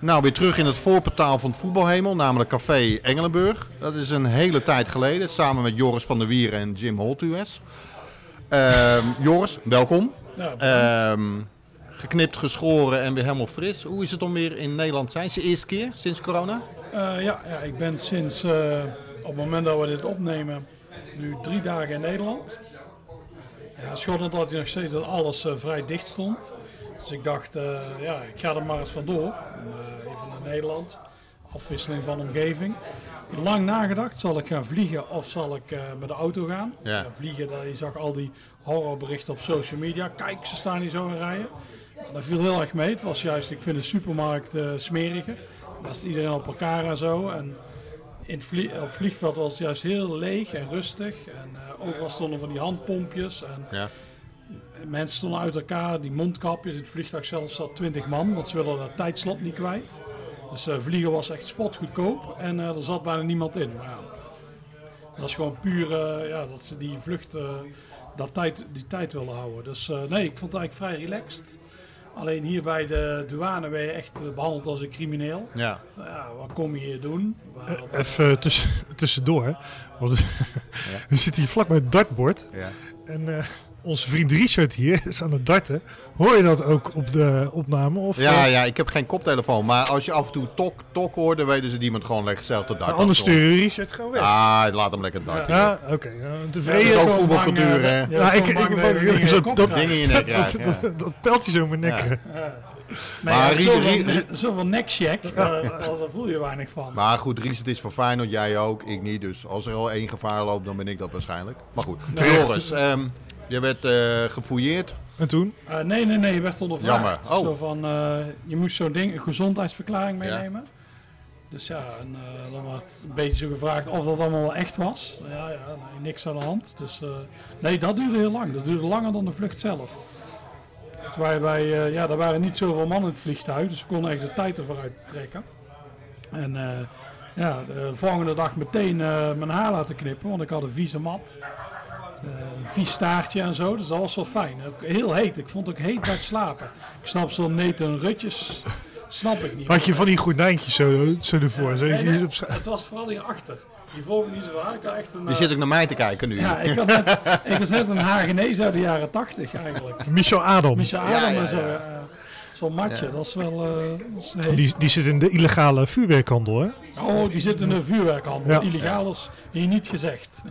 Nou, weer terug in het voorportaal van het voetbalhemel, namelijk Café Engelenburg. Dat is een hele tijd geleden, samen met Joris van der Wieren en Jim Holtues. Ehm Joris, welkom. Ja, Ehm, geknipt, geschoren en weer helemaal fris. Hoe is het om weer in Nederland te zijn? Is het de eerste keer sinds corona? Eh, ja, ja, ik ben sinds eh, op het moment dat we dit opnemen nu drie dagen in Nederland. Ja, schokkend had hij nog steeds dat alles eh, vrij dicht stond. Dus ik dacht, eh, ja, ik ga er maar eens vandoor. Uh, even naar Nederland. Afwisseling van omgeving. Lang nagedacht, zal ik gaan vliegen of zal ik eh, met de auto gaan? Ja. vliegen, dat, je zag al die horrorberichten op social media. Kijk, ze staan hier zo in rijen. Dat viel heel erg mee. Het was juist, ik vind de supermarkt eh, smeriger. Daar is iedereen op elkaar en zo. En in het vlie- op het vliegveld was het juist heel leeg en rustig. En eh, overal stonden van die handpompjes. En Ja. Mensen stonden uit elkaar, die mondkapjes. In het vliegtuig zelfs zat 20 man, want ze wilden dat tijdslot niet kwijt. Dus eh, vliegen was echt spotgoedkoop en eh, er zat bijna niemand in. Maar ja, dat is gewoon puur eh, ja, dat ze die vlucht, eh, dat tijd, die tijd willen houden. Dus eh, nee, ik vond het eigenlijk vrij relaxed. Alleen hier bij de douane ben je echt eh, behandeld als een crimineel. Ja. Ja, wat kom je hier doen? Even tussen, tussendoor. hè. Want we, we zitten hier vlak bij het dartbord. ja. En eh, onze vriend Richard hier is aan het darten. Hoor je dat ook op de opname? Of, Ja, eh, ja, ik heb geen koptelefoon. Maar als je af en toe tok, tok hoort, dan weten ze die iemand gewoon lekker zelf te darten. anders sturen we Richard gewoon weg. Ah, laat hem lekker darten. Ja, oké. ja, Dat tevreden. is ook voetbalcultuur, hè? eh, Ja, Ja, ik- ik, zo, dat- dat- Dingen in je nek dat, dat, dat pijltje zo in mijn nek. Ja. Maar Maar ja, zoveel, Rie- ne- zoveel nekcheck, eh, daar voel je weinig van. Maar goed, Ries, het is voor Feyenoord, jij ook, ik niet. Dus als er al één gevaar loopt, dan ben ik dat waarschijnlijk. Maar goed. Joris, ehm, je werd eh gefouilleerd. En toen? Eh, nee, nee, nee, je werd ondervraagd. Jammer. Oh. Zo van, eh, je moest zo'n ding, een gezondheidsverklaring Ja. meenemen. Dus ja, en, eh, dan werd een beetje zo gevraagd of dat allemaal wel echt was. Ja, ja, nee, niks aan de hand. Dus eh, nee, dat duurde heel lang. Dat duurde langer dan de vlucht zelf. Terwijl wij, eh, ja, er waren niet zoveel mannen in het vliegtuig, dus we konden echt de tijd ervoor uittrekken. En eh, ja, de volgende dag meteen eh, mijn haar laten knippen, want ik had een vieze mat. Een vies staartje en zo, dus dat was wel fijn. Ook heel heet, ik vond het ook heet bij het slapen. Ik snap zo'n Nathan Rutjes, snap ik niet. Had je van die gordijntjes zo, zo ervoor? Zo, Nee, nee, het was vooral hierachter. Hiervoor niet zo had echt een. Die zit ook naar mij te kijken nu. ja, ik, had net, ik was net een Hagenees uit de jaren tachtig eigenlijk. Michel Adam. Michel Ja, Adam ja, en zo. ja. Zo'n matje, Ja. dat is wel. eh, is. Die, die zit in de illegale vuurwerkhandel, hè? Oh, die zit in een vuurwerkhandel. Ja. Illegaal is hier niet gezegd.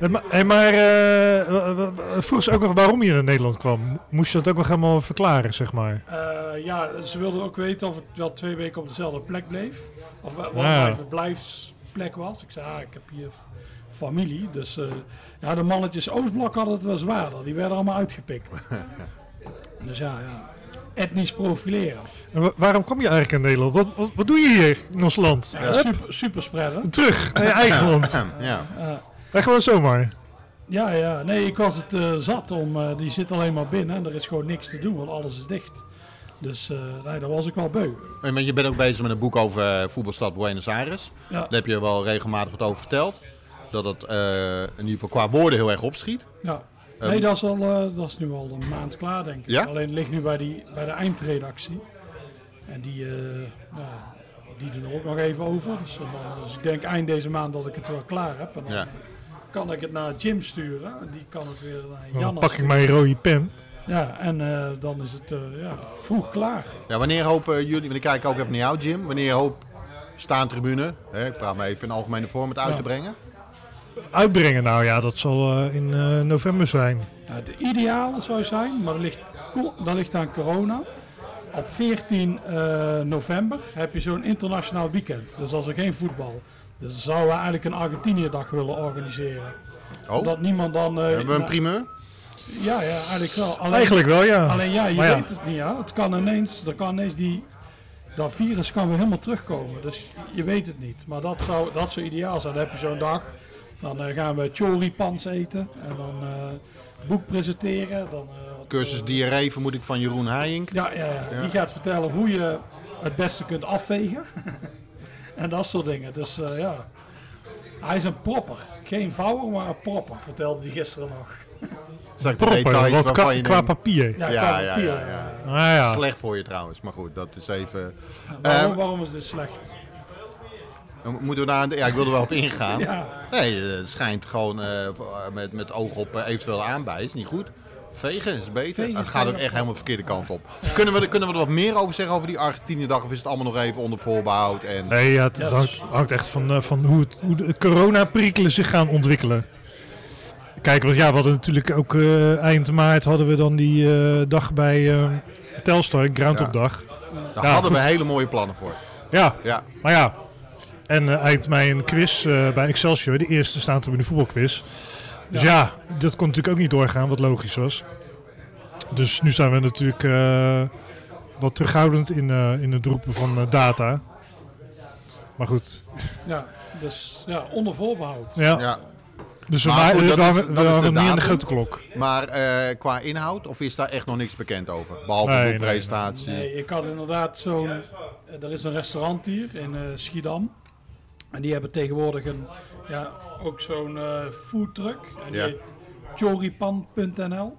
Eh, Maar, eh, maar eh, w- vroeg ze ook nog waarom je naar Nederland kwam. Moest je dat ook nog helemaal verklaren, zeg maar? Eh, ja, ze wilden ook weten of ik wel twee weken op dezelfde plek bleef. Of wa- wat Ja. mijn verblijfsplek was. Ik zei, ah, ik heb hier familie. Dus eh, ja, de mannetjes Oostblok hadden het wel zwaarder. Die werden allemaal uitgepikt. dus ja, ja. Etnisch profileren. En wa- waarom kwam je eigenlijk in Nederland? Wat, wat, wat doe je hier in ons land? Ja, super, super spreaden. terug naar je eigen land. Ja. En gewoon zomaar. Ja, ja. Nee, ik was het eh, zat om. eh, die zit alleen maar binnen en er is gewoon niks te doen, want alles is dicht. Dus eh nee, daar was ik wel beu. En maar je bent ook bezig met een boek over voetbalstad Buenos Aires. Ja. Daar heb je wel regelmatig wat over verteld. Dat het eh, in ieder geval qua woorden heel erg opschiet. Ja. Nee, dat is, al, eh, dat is nu al een maand klaar, denk ik. Ja? Alleen het ligt nu bij, die, bij de eindredactie. En die, eh, ja, die doen er ook nog even over. Dus, dus ik denk eind deze maand dat ik het wel klaar heb. En dan Ja. Kan ik het naar Jim sturen. En die kan het weer naar Dan Jan. pak ik mijn rode pen. Ja, en eh, dan is het eh, ja, vroeg klaar. Ja, wanneer hopen jullie, want ik kijk ook even naar jou Jim. Wanneer hoop staantribune, hè, ik praat maar even in algemene vorm, het uit Ja. te brengen? Uitbrengen, nou ja, dat zal eh, in eh, november zijn. Het ideale zou zijn, maar dat ligt, dat ligt aan corona. Op 14 eh, november heb je zo'n internationaal weekend. Dus als er geen voetbal. Dus dan zouden we eigenlijk een Argentinië-dag willen organiseren. Oh, Dat niemand dan. eh, hebben we een primeur? Ja, ja, eigenlijk wel. Alleen, Eigenlijk wel, ja. alleen ja, je Maar ja. weet het niet. Ja. Het kan ineens, er kan ineens die, dat virus kan weer helemaal terugkomen. Dus je weet het niet. Maar dat zou, dat zou ideaal zijn. Dan heb je zo'n dag. Dan eh, gaan we choripans eten. En dan eh, boek presenteren. Dan, eh, wat, Cursus diarree vermoed ik van Jeroen Haayink. Ja, ja, ja, die gaat vertellen hoe je het beste kunt afvegen. en dat soort dingen. Dus eh, ja. Hij is een propper. Geen vouwer, maar een propper, vertelde hij gisteren nog. Zeg details wat qua, je qua papier. Ja, Ja, qua ja, papier, ja, ja. Ah ja. Slecht voor je trouwens, maar goed, dat is even... Waarom, Eh, waarom is dit slecht? Moeten we daar... Ja, ik wil er wel op ingaan. Ja, Nee, eh, het schijnt gewoon eh, met, met oog op eventueel aanbij. Is niet goed. Vegen is beter. Vegen het gaat ook echt helemaal de verkeerde kant op. Kunnen, we, er- kunnen we er wat meer over zeggen over die Argentinië-dag? Of is het allemaal nog even onder voorbehoud? En... Nee, ja, het, hangt, hangt echt van, eh, van hoe, het, hoe de coronaperikelen zich gaan ontwikkelen. Kijk, want ja, we hadden natuurlijk ook eh, eind maart hadden we dan die eh, dag bij eh Telstar, Groundhog Ja. Dag. Daar Ja, hadden we hele mooie plannen voor. Ja, Ja, maar ja. En eind mei een quiz eh, bij Excelsior, de eerste staat er in de voetbalquiz. Dus ja. dat kon natuurlijk ook niet doorgaan, wat logisch was. Dus nu zijn we natuurlijk eh, wat terughoudend in, eh, in het roepen van eh, data. Maar goed, ja, dus ja, onder voorbehoud. ja. ja. Dus we, Maar goed, dat is- we dat is de aan de grote klok. Maar eh, qua inhoud, of is daar echt nog niks bekend over? Behalve Nee, de nee, presentatie. Nee, ik had inderdaad zo'n. Er is een restaurant hier in eh, Schiedam. En die hebben tegenwoordig een, ja, ook zo'n eh foodtruck. En die Ja. heet choripan.nl.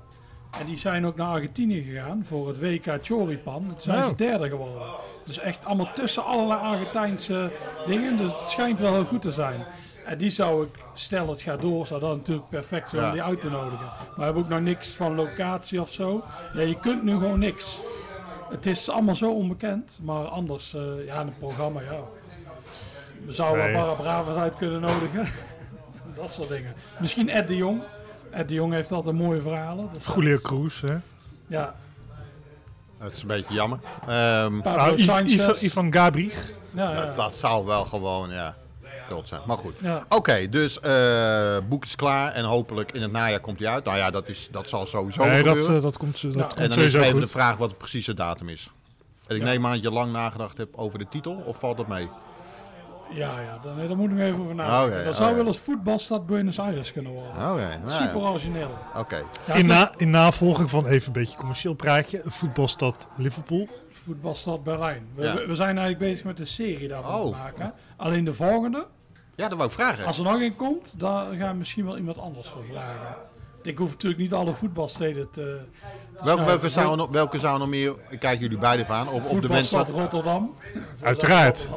En die zijn ook naar Argentinië gegaan voor het WK Choripan. Toen zijn Oh. ze derde geworden. Dus echt allemaal tussen allerlei Argentijnse dingen. Dus het schijnt wel heel goed te zijn. En die zou ik, stel het gaat door, zou dat natuurlijk perfect zijn Ja. om die uit te nodigen. Maar we hebben ook nog niks van locatie of zo. Ja, je kunt nu gewoon niks. Het is allemaal zo onbekend, maar anders, eh, ja, het programma, ja. We zouden Nee. wel Barra Bravas uit kunnen nodigen. dat soort dingen. Misschien Ed de Jong. Ed de Jong heeft altijd mooie verhalen. Dus, Julio Cruz, hè? ja, Dat is een beetje jammer. Sanchez. Ivan, Gabriel. ja, ja. dat, dat zou wel gewoon, ja, kult zijn. Maar goed. Ja. Oké, dus eh boek is klaar en hopelijk in het najaar komt hij uit. Nou ja, dat, is, dat zal sowieso Nee, dat, gebeuren. eh, dat komt, dat Ja. komt en dan is er even goed. de vraag wat de precieze datum is. En ik Ja. neem aan dat je lang nagedacht hebt over de titel, of valt dat mee? Ja, ja, daar, nee, daar moet ik nog even over nadenken. Dat zou wel eens voetbalstad Buenos Aires kunnen worden. Oké, nou Super origineel. Oké. Ja, in, na, in navolging van even een beetje commercieel praatje, voetbalstad Liverpool. voetbalstad Berlijn. We, Ja. we- zijn eigenlijk bezig met een serie daarvan Oh. te maken. Alleen de volgende, Ja, dat wou ik vragen. als er nog een komt, daar gaan we misschien wel iemand anders voor vragen. Ik hoef natuurlijk niet alle voetbalsteden te. te Welke, welke, zou nog, welke zou nog meer, kijken jullie beide van, op, op de mensen... Rotterdam. Uiteraard.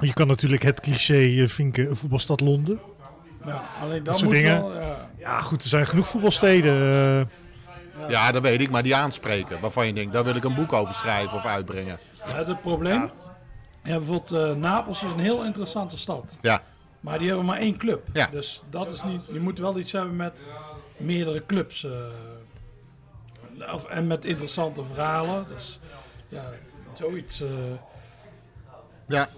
Je kan natuurlijk het cliché eh, vinken, voetbalstad Londen. Ja, alleen dat soort moet dingen. wel. Ja, Ja goed, er zijn genoeg voetbalsteden. eh. Ja, dat weet ik, maar die aanspreken. Waarvan je denkt, daar wil ik een boek over schrijven of uitbrengen. Ja, het probleem. Ja, bijvoorbeeld eh, Napels is een heel interessante stad. Ja, Maar die hebben maar één club. Ja. Dus dat is niet. Je moet wel iets hebben met meerdere clubs. eh, of, en met interessante verhalen. Dus ja, zoiets. eh ja.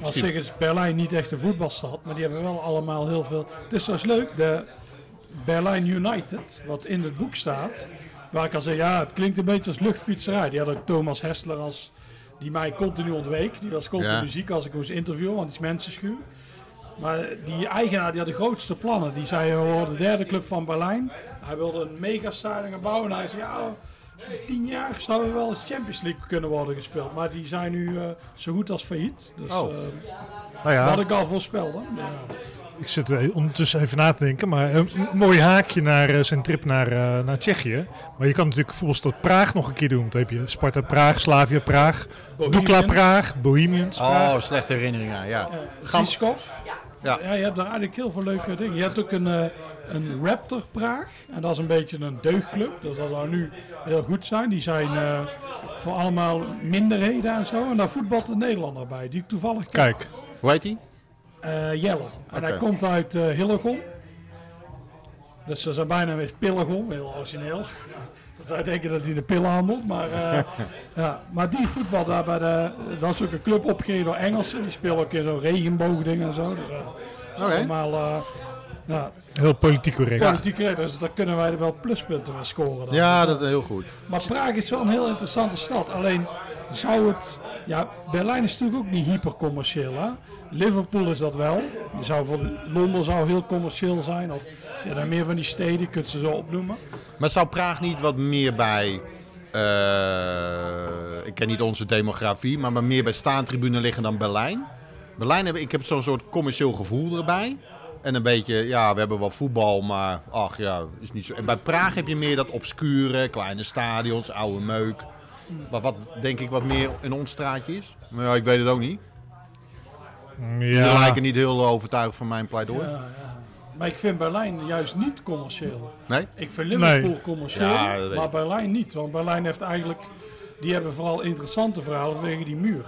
als zich is Berlijn niet echt een voetbalstad, maar die hebben wel allemaal heel veel. Het is trouwens leuk, de Berlijn United, wat in het boek staat. Waar ik al zei, ja, het klinkt een beetje als luchtfietserij. Die had ook Thomas Hessler als, die mij continu ontweek. Die was continu Ja. ziek als ik moest interviewen, want die is mensenschuw. Maar die eigenaar die had de grootste plannen. Die zei, we worden de derde club van Berlijn. Hij wilde een megastadion gaan bouwen. En hij zei, ja, over tien jaar zouden we wel eens Champions League kunnen worden gespeeld. Maar die zijn nu eh, zo goed als failliet. Dus Oh. eh, Nou ja, wat ik al voorspelde. Ja. ik zit er ondertussen even na te denken. Maar een mooi haakje naar eh, zijn trip naar, eh, naar Tsjechië. Maar je kan natuurlijk voetbalstad Praag nog een keer doen. Dan heb je Sparta Praag, Slavia Praag, Bohemian. Dukla Praag, Bohemians Praag. Oh, slechte herinneringen, ja. Ja. Ja. Ja, je hebt daar eigenlijk heel veel leuke dingen. Je hebt ook een, eh, een Raptor Praag. En dat is een beetje een deugdclub. Dus dat zou nu heel goed zijn. Die zijn eh, voor allemaal minderheden en zo. En daar voetbalt een Nederlander bij, die ik toevallig ken. Kijk, Hoe heet die? Eh, Jelle. En hij Oké. komt uit Hillegom. Dus ze zijn bijna weer Pillegom, heel origineel. Dat wij denken dat hij de pillen handelt. Maar, eh, ja. maar die voetbal daar bij de. Dat is ook een club opgegeven door Engelsen. Die spelen ook in zo'n regenboogding en zo. Dus, eh, dat is Oké. allemaal. eh, ja, heel politiek correct. politiek correct. Dus daar kunnen wij er wel pluspunten mee scoren. Dan. Ja, dat is heel goed. Maar Praag is wel een heel interessante stad. Alleen zou het. Ja, Berlijn is natuurlijk ook niet hypercommercieel. Hè? Liverpool is dat wel. Zou Londen zou heel commercieel zijn. Of ja, meer van die steden, kunt ze zo opnoemen. Maar zou Praag niet wat meer bij, eh, ik ken niet onze demografie, maar, meer bij staantribune liggen dan Berlijn? Berlijn, heb, ik heb zo'n soort commercieel gevoel erbij. En een beetje, ja, we hebben wel voetbal, maar ach ja, is niet zo. En bij Praag heb je meer dat obscure, kleine stadions, oude meuk. Maar wat denk ik wat meer in ons straatje is. Maar ja, ik weet het ook niet. Ja, lijken niet heel overtuigd van mijn pleidooi. Ja, ja. Maar ik vind Berlijn juist niet commercieel. Nee? Ik vind Liverpool Nee. commercieel, Ja, maar. Berlijn niet. Want Berlijn heeft eigenlijk... Die hebben vooral interessante verhalen vanwege die muur.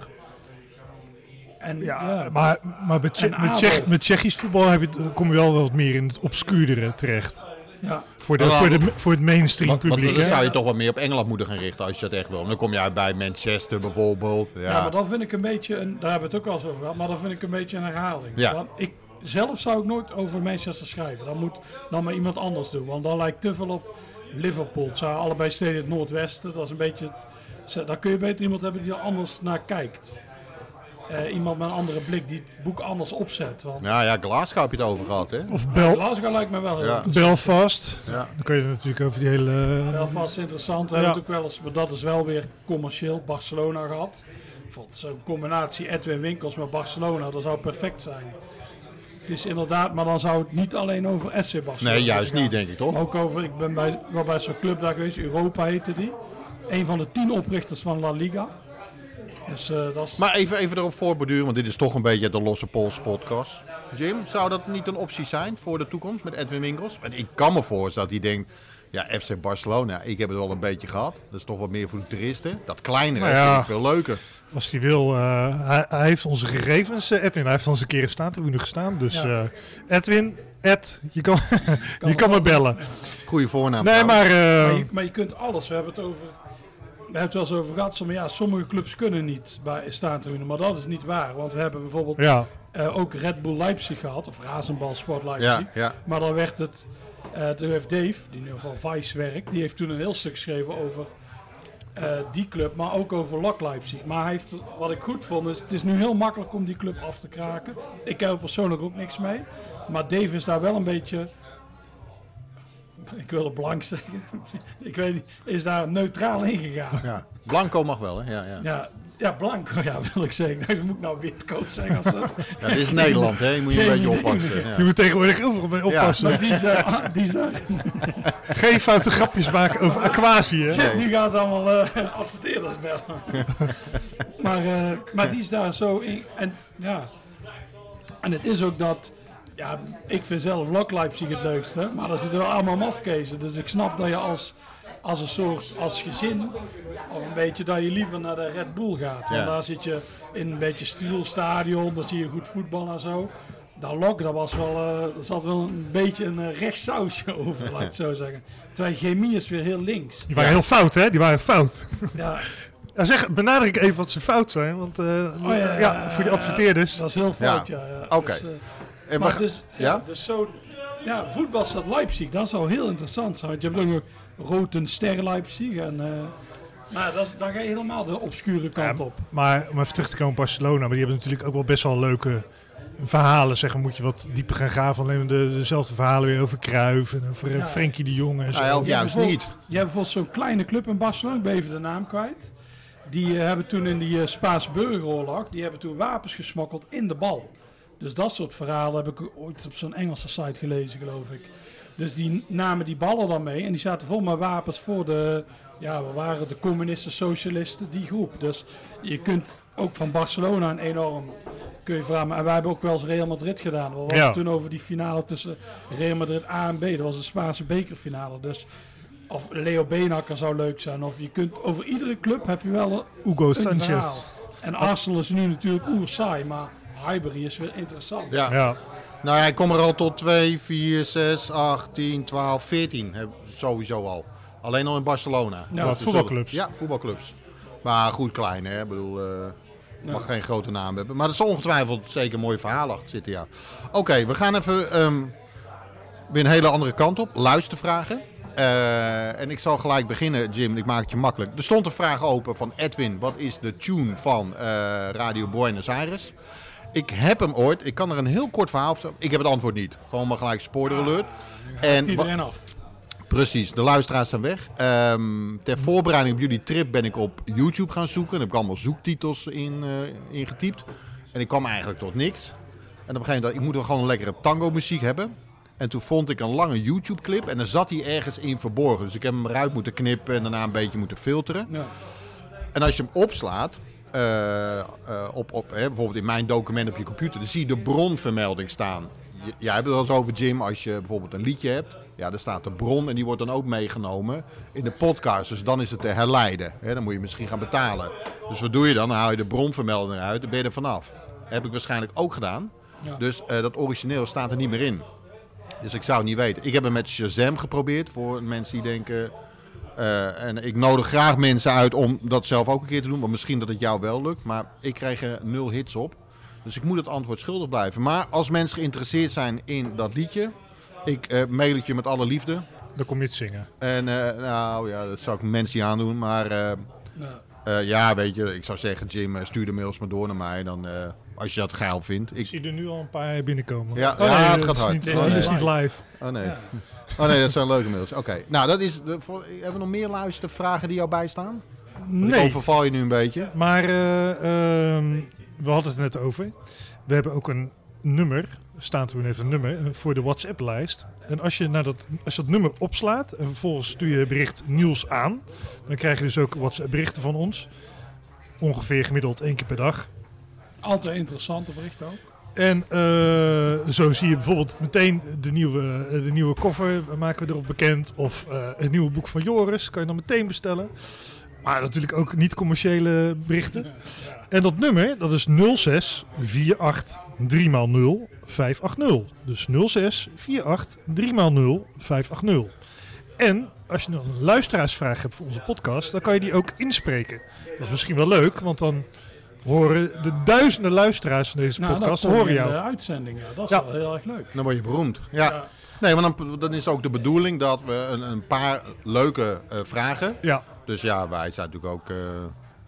En ja, ja, maar, maar met, Tsje- met, Tsjech- met Tsjechisch voetbal heb je, kom je wel wat meer in het obscuurdere terecht. Ja, Voor, de, voor, de, voor het mainstream Want, want publiek. dan hè? zou je toch wat meer op Engeland moeten gaan richten als je dat echt wil. Dan kom je uit bij Manchester bijvoorbeeld. Ja, Ja, maar dan vind ik een beetje, een, daar hebben we het ook wel eens over gehad, maar dan vind ik een beetje een herhaling. Ja. Dan, ik, zelf zou ik nooit over Manchester schrijven. Dan moet dan maar iemand anders doen, want dan lijkt te veel op Liverpool. Het zijn allebei steden in het noordwesten, dat is een beetje het, daar kun je beter iemand hebben die er anders naar kijkt. Eh, iemand met een andere blik die het boek anders opzet. Want ja, ja, Glasgow heb je het over gehad, hè? Of Bel Glasgow lijkt me wel Ja. Belfast. Ja. Dan kun je natuurlijk over die hele... Belfast is interessant. We Ja. hebben het ook wel eens, maar dat is wel weer commercieel, Barcelona gehad. Ik vond zo'n combinatie Edwin Winkels met Barcelona, dat zou perfect zijn. Het is inderdaad, maar dan zou het niet alleen over FC Barcelona Nee, juist gaan. niet, denk ik toch? Ook over, ik ben bij, wel bij zo'n club daar geweest, Europa heette die. Een van de tien oprichters van La Liga. Dus eh, dat is... Maar even, even erop voorborduren, want dit is toch een beetje de Losse Pols podcast. Jim, zou dat niet een optie zijn voor de toekomst met Edwin Winkels? Want ik kan me voorstellen dat hij denkt, ja, FC Barcelona, ik heb het wel een beetje gehad. Dat is toch wat meer voor de toeristen. Dat kleinere Nou ja. vind ik veel leuker. Als hij wil, eh, hij, hij heeft onze gegevens, eh, Edwin. Hij heeft ons een keer gestaan, toen we nu gestaan. Dus Ja. eh, Edwin, Ed, je kan, je kan me bellen. Goeie voornaam. Nee, maar... eh, Maar je, maar je kunt alles. We hebben het over. We hebben het wel eens over gehad. Sommige, ja, sommige clubs kunnen niet bij staantribune. Maar dat is niet waar. Want we hebben bijvoorbeeld ja, eh, ook Red Bull Leipzig gehad. Of Razenbal Sport Leipzig. Ja, ja. Maar dan werd het. eh toen heeft Dave, die nu van Vice werkt. Die heeft toen een heel stuk geschreven over eh, die club. Maar ook over Lok Leipzig. Maar hij heeft, wat ik goed vond is. Het is nu heel makkelijk om die club af te kraken. Ik heb er persoonlijk ook niks mee. Maar Dave is daar wel een beetje. Ik wil het blank zeggen. ik weet niet. Is daar neutraal in gegaan. ja. Blanco mag wel, hè? Ja, ja. Ja, ja, blanco, ja, wil ik zeggen. Dan moet ik nou witcoat zeggen of zo. Ja, dit is Nederland, hè? Je moet je een beetje oppassen. je Ja. moet tegenwoordig overal mee oppassen. Maar die is daar, ah, die is daar, Geen foute grapjes maken over aquatie, hè? nu gaan ze allemaal eh, adverteerders bellen. maar, eh, maar die is daar zo in. En ja, en het is ook dat. Ja, ik vind zelf Lok Leipzig het leukste, maar daar zitten wel allemaal mafkezen. Dus ik snap dat je als, als een soort, als gezin, of een beetje dat je liever naar de Red Bull gaat. Want Ja. daar zit je in een beetje stielstadion, daar zie je goed voetbal en zo. Dat Lok, dat was wel, eh zat wel een beetje een uh, rechtssausje over, laat ik het zo zeggen. Terwijl chemie is weer heel links. Die waren heel fout, hè? Die waren fout. Ja, Ja, zeg, benadruk even wat ze fout zijn, want eh, Oh, ja, ja, voor die adverteerders. dat is heel fout, Ja. ja. ja. Oké. Dus, eh, En we maar gaan- dus, ja, ja? dus zo, ja, voetbalstad Leipzig, dat zou heel interessant zijn. Je hebt ook nog Roten Ster Leipzig. En, eh, maar dat is, dan ga je helemaal de obscure kant Ja, op. Maar om even terug te komen op Barcelona, maar die hebben natuurlijk ook wel best wel leuke verhalen. Zeg maar, moet je wat dieper gaan graven. Alleen de, dezelfde verhalen weer over Cruijff en over eh, Ja. Frenkie de Jong en zo. Nou ja, of Je hebt juist niet. Je hebt bijvoorbeeld zo'n kleine club in Barcelona, ik ben even de naam kwijt. Die eh, hebben toen in die eh, Spaanse burgeroorlog, die hebben toen wapens gesmokkeld in de bal. Dus dat soort verhalen heb ik ooit op zo'n Engelse site gelezen, geloof ik. Dus die namen die ballen dan mee en die zaten vol met wapens voor de, ja, we waren de communisten, socialisten, die groep. Dus je kunt ook van Barcelona een enorm, kun je vragen, en wij hebben ook wel eens Real Madrid gedaan. We Ja. het toen over die finale tussen Real Madrid A en B, dat was een Spaanse bekerfinale. Dus of Leo Beenhakker zou leuk zijn. Of je kunt over iedere club heb je wel een, Hugo Sanchez. verhaal. En Arsenal is nu natuurlijk oer saai, maar Highbury is weer interessant. Ja. Ja. Nou, hij komt er al tot 2, 4, 6, 8, 10, 12, 14. Heb- Sowieso al. Alleen al in Barcelona. Ja, Wat, voetbalclubs? Ja, voetbalclubs. Maar goed klein, hè. Ik bedoel, eh, mag geen grote naam hebben. Maar er zal ongetwijfeld zeker een mooi verhaal achter zitten, ja. Oké, we gaan even ehm, weer een hele andere kant op. Luistervragen. Eh, en ik zal gelijk beginnen, Jim. Ik maak het je makkelijk. Er stond een vraag open van Edwin. Wat is de tune van eh, Radio Buenos Aires? Ik heb hem ooit. Ik kan er een heel kort verhaal vertellen. Ik heb het antwoord niet. Gewoon maar gelijk spoiler alert. En wa- Iedereen af. Precies, de luisteraars zijn weg. Ehm, ter voorbereiding op jullie trip ben ik op YouTube gaan zoeken. Daar heb ik allemaal zoektitels in, eh ingetypt. En ik kwam eigenlijk tot niks. En op een gegeven moment ik, moet wel gewoon een lekkere tango muziek hebben. En toen vond ik een lange YouTube clip en dan zat hij ergens in verborgen. Dus ik heb hem eruit moeten knippen en daarna een beetje moeten filteren. Ja. En als je hem opslaat, op, op, hè, bijvoorbeeld in mijn document op je computer, dan zie je de bronvermelding staan. J- Jij hebt het al eens over, Jim, als je bijvoorbeeld een liedje hebt. Ja, daar staat de bron en die wordt dan ook meegenomen in de podcast. Dus dan is het te herleiden. Hè, dan moet je misschien gaan betalen. Dus wat doe je dan? Dan haal je de bronvermelding eruit en ben je er vanaf. Heb ik waarschijnlijk ook gedaan. Ja. Dus eh, dat origineel staat er niet meer in. Dus ik zou het niet weten. Ik heb hem met Shazam geprobeerd voor mensen die denken. Eh, en ik nodig graag mensen uit om dat zelf ook een keer te doen. Want misschien dat het jou wel lukt. Maar ik krijg er nul hits op. Dus ik moet het antwoord schuldig blijven. Maar als mensen geïnteresseerd zijn in dat liedje. Ik eh, mail het je met alle liefde. Dan kom je te zingen. En eh, nou ja, dat zou ik mensen niet aandoen. Maar eh, Ja. eh, ja, weet je, ik zou zeggen, Jim, stuur de mails maar door naar mij. Dan, eh, als je dat geil vindt. Ik Ik, zie er nu al een paar binnenkomen. Ja, Oh, ja, het gaat hard. Niet, Dit dat is niet live. oh nee. Ja. Oh nee, dat zijn leuke mails. Oké, nou dat is. De, voor, hebben we nog meer luistervragen die jou bijstaan? Ik Nee, overval je nu een beetje. maar eh, ehm, we hadden het net over. We hebben ook een nummer, staat er nu even een nummer, eh, voor de WhatsApp-lijst. En als je, naar dat, als je dat nummer opslaat en vervolgens stuur je bericht nieuws aan, dan krijg je dus ook WhatsApp-berichten van ons. Ongeveer gemiddeld één keer per dag. Altijd interessante berichten ook. En eh, zo zie je bijvoorbeeld meteen de nieuwe, eh, de nieuwe cover maken we erop bekend. Of eh, het nieuwe boek van Joris kan je dan meteen bestellen. Maar natuurlijk ook niet commerciële berichten. Ja. Ja. En dat nummer, dat is 06 48 3x0 580. Dus 06 48 3x0 580. En als je dan een luisteraarsvraag hebt voor onze podcast, dan kan je die ook inspreken. Dat is misschien wel leuk, want dan horen de duizenden luisteraars van deze Nou, podcast dat horen in jou. de uitzending. Ja. Dat is Ja. wel heel erg leuk. Dan word je beroemd. Ja. Ja. Nee, maar dan, dan is ook de bedoeling dat we een, een paar leuke eh, vragen. Ja, Dus ja, wij zijn natuurlijk ook. eh,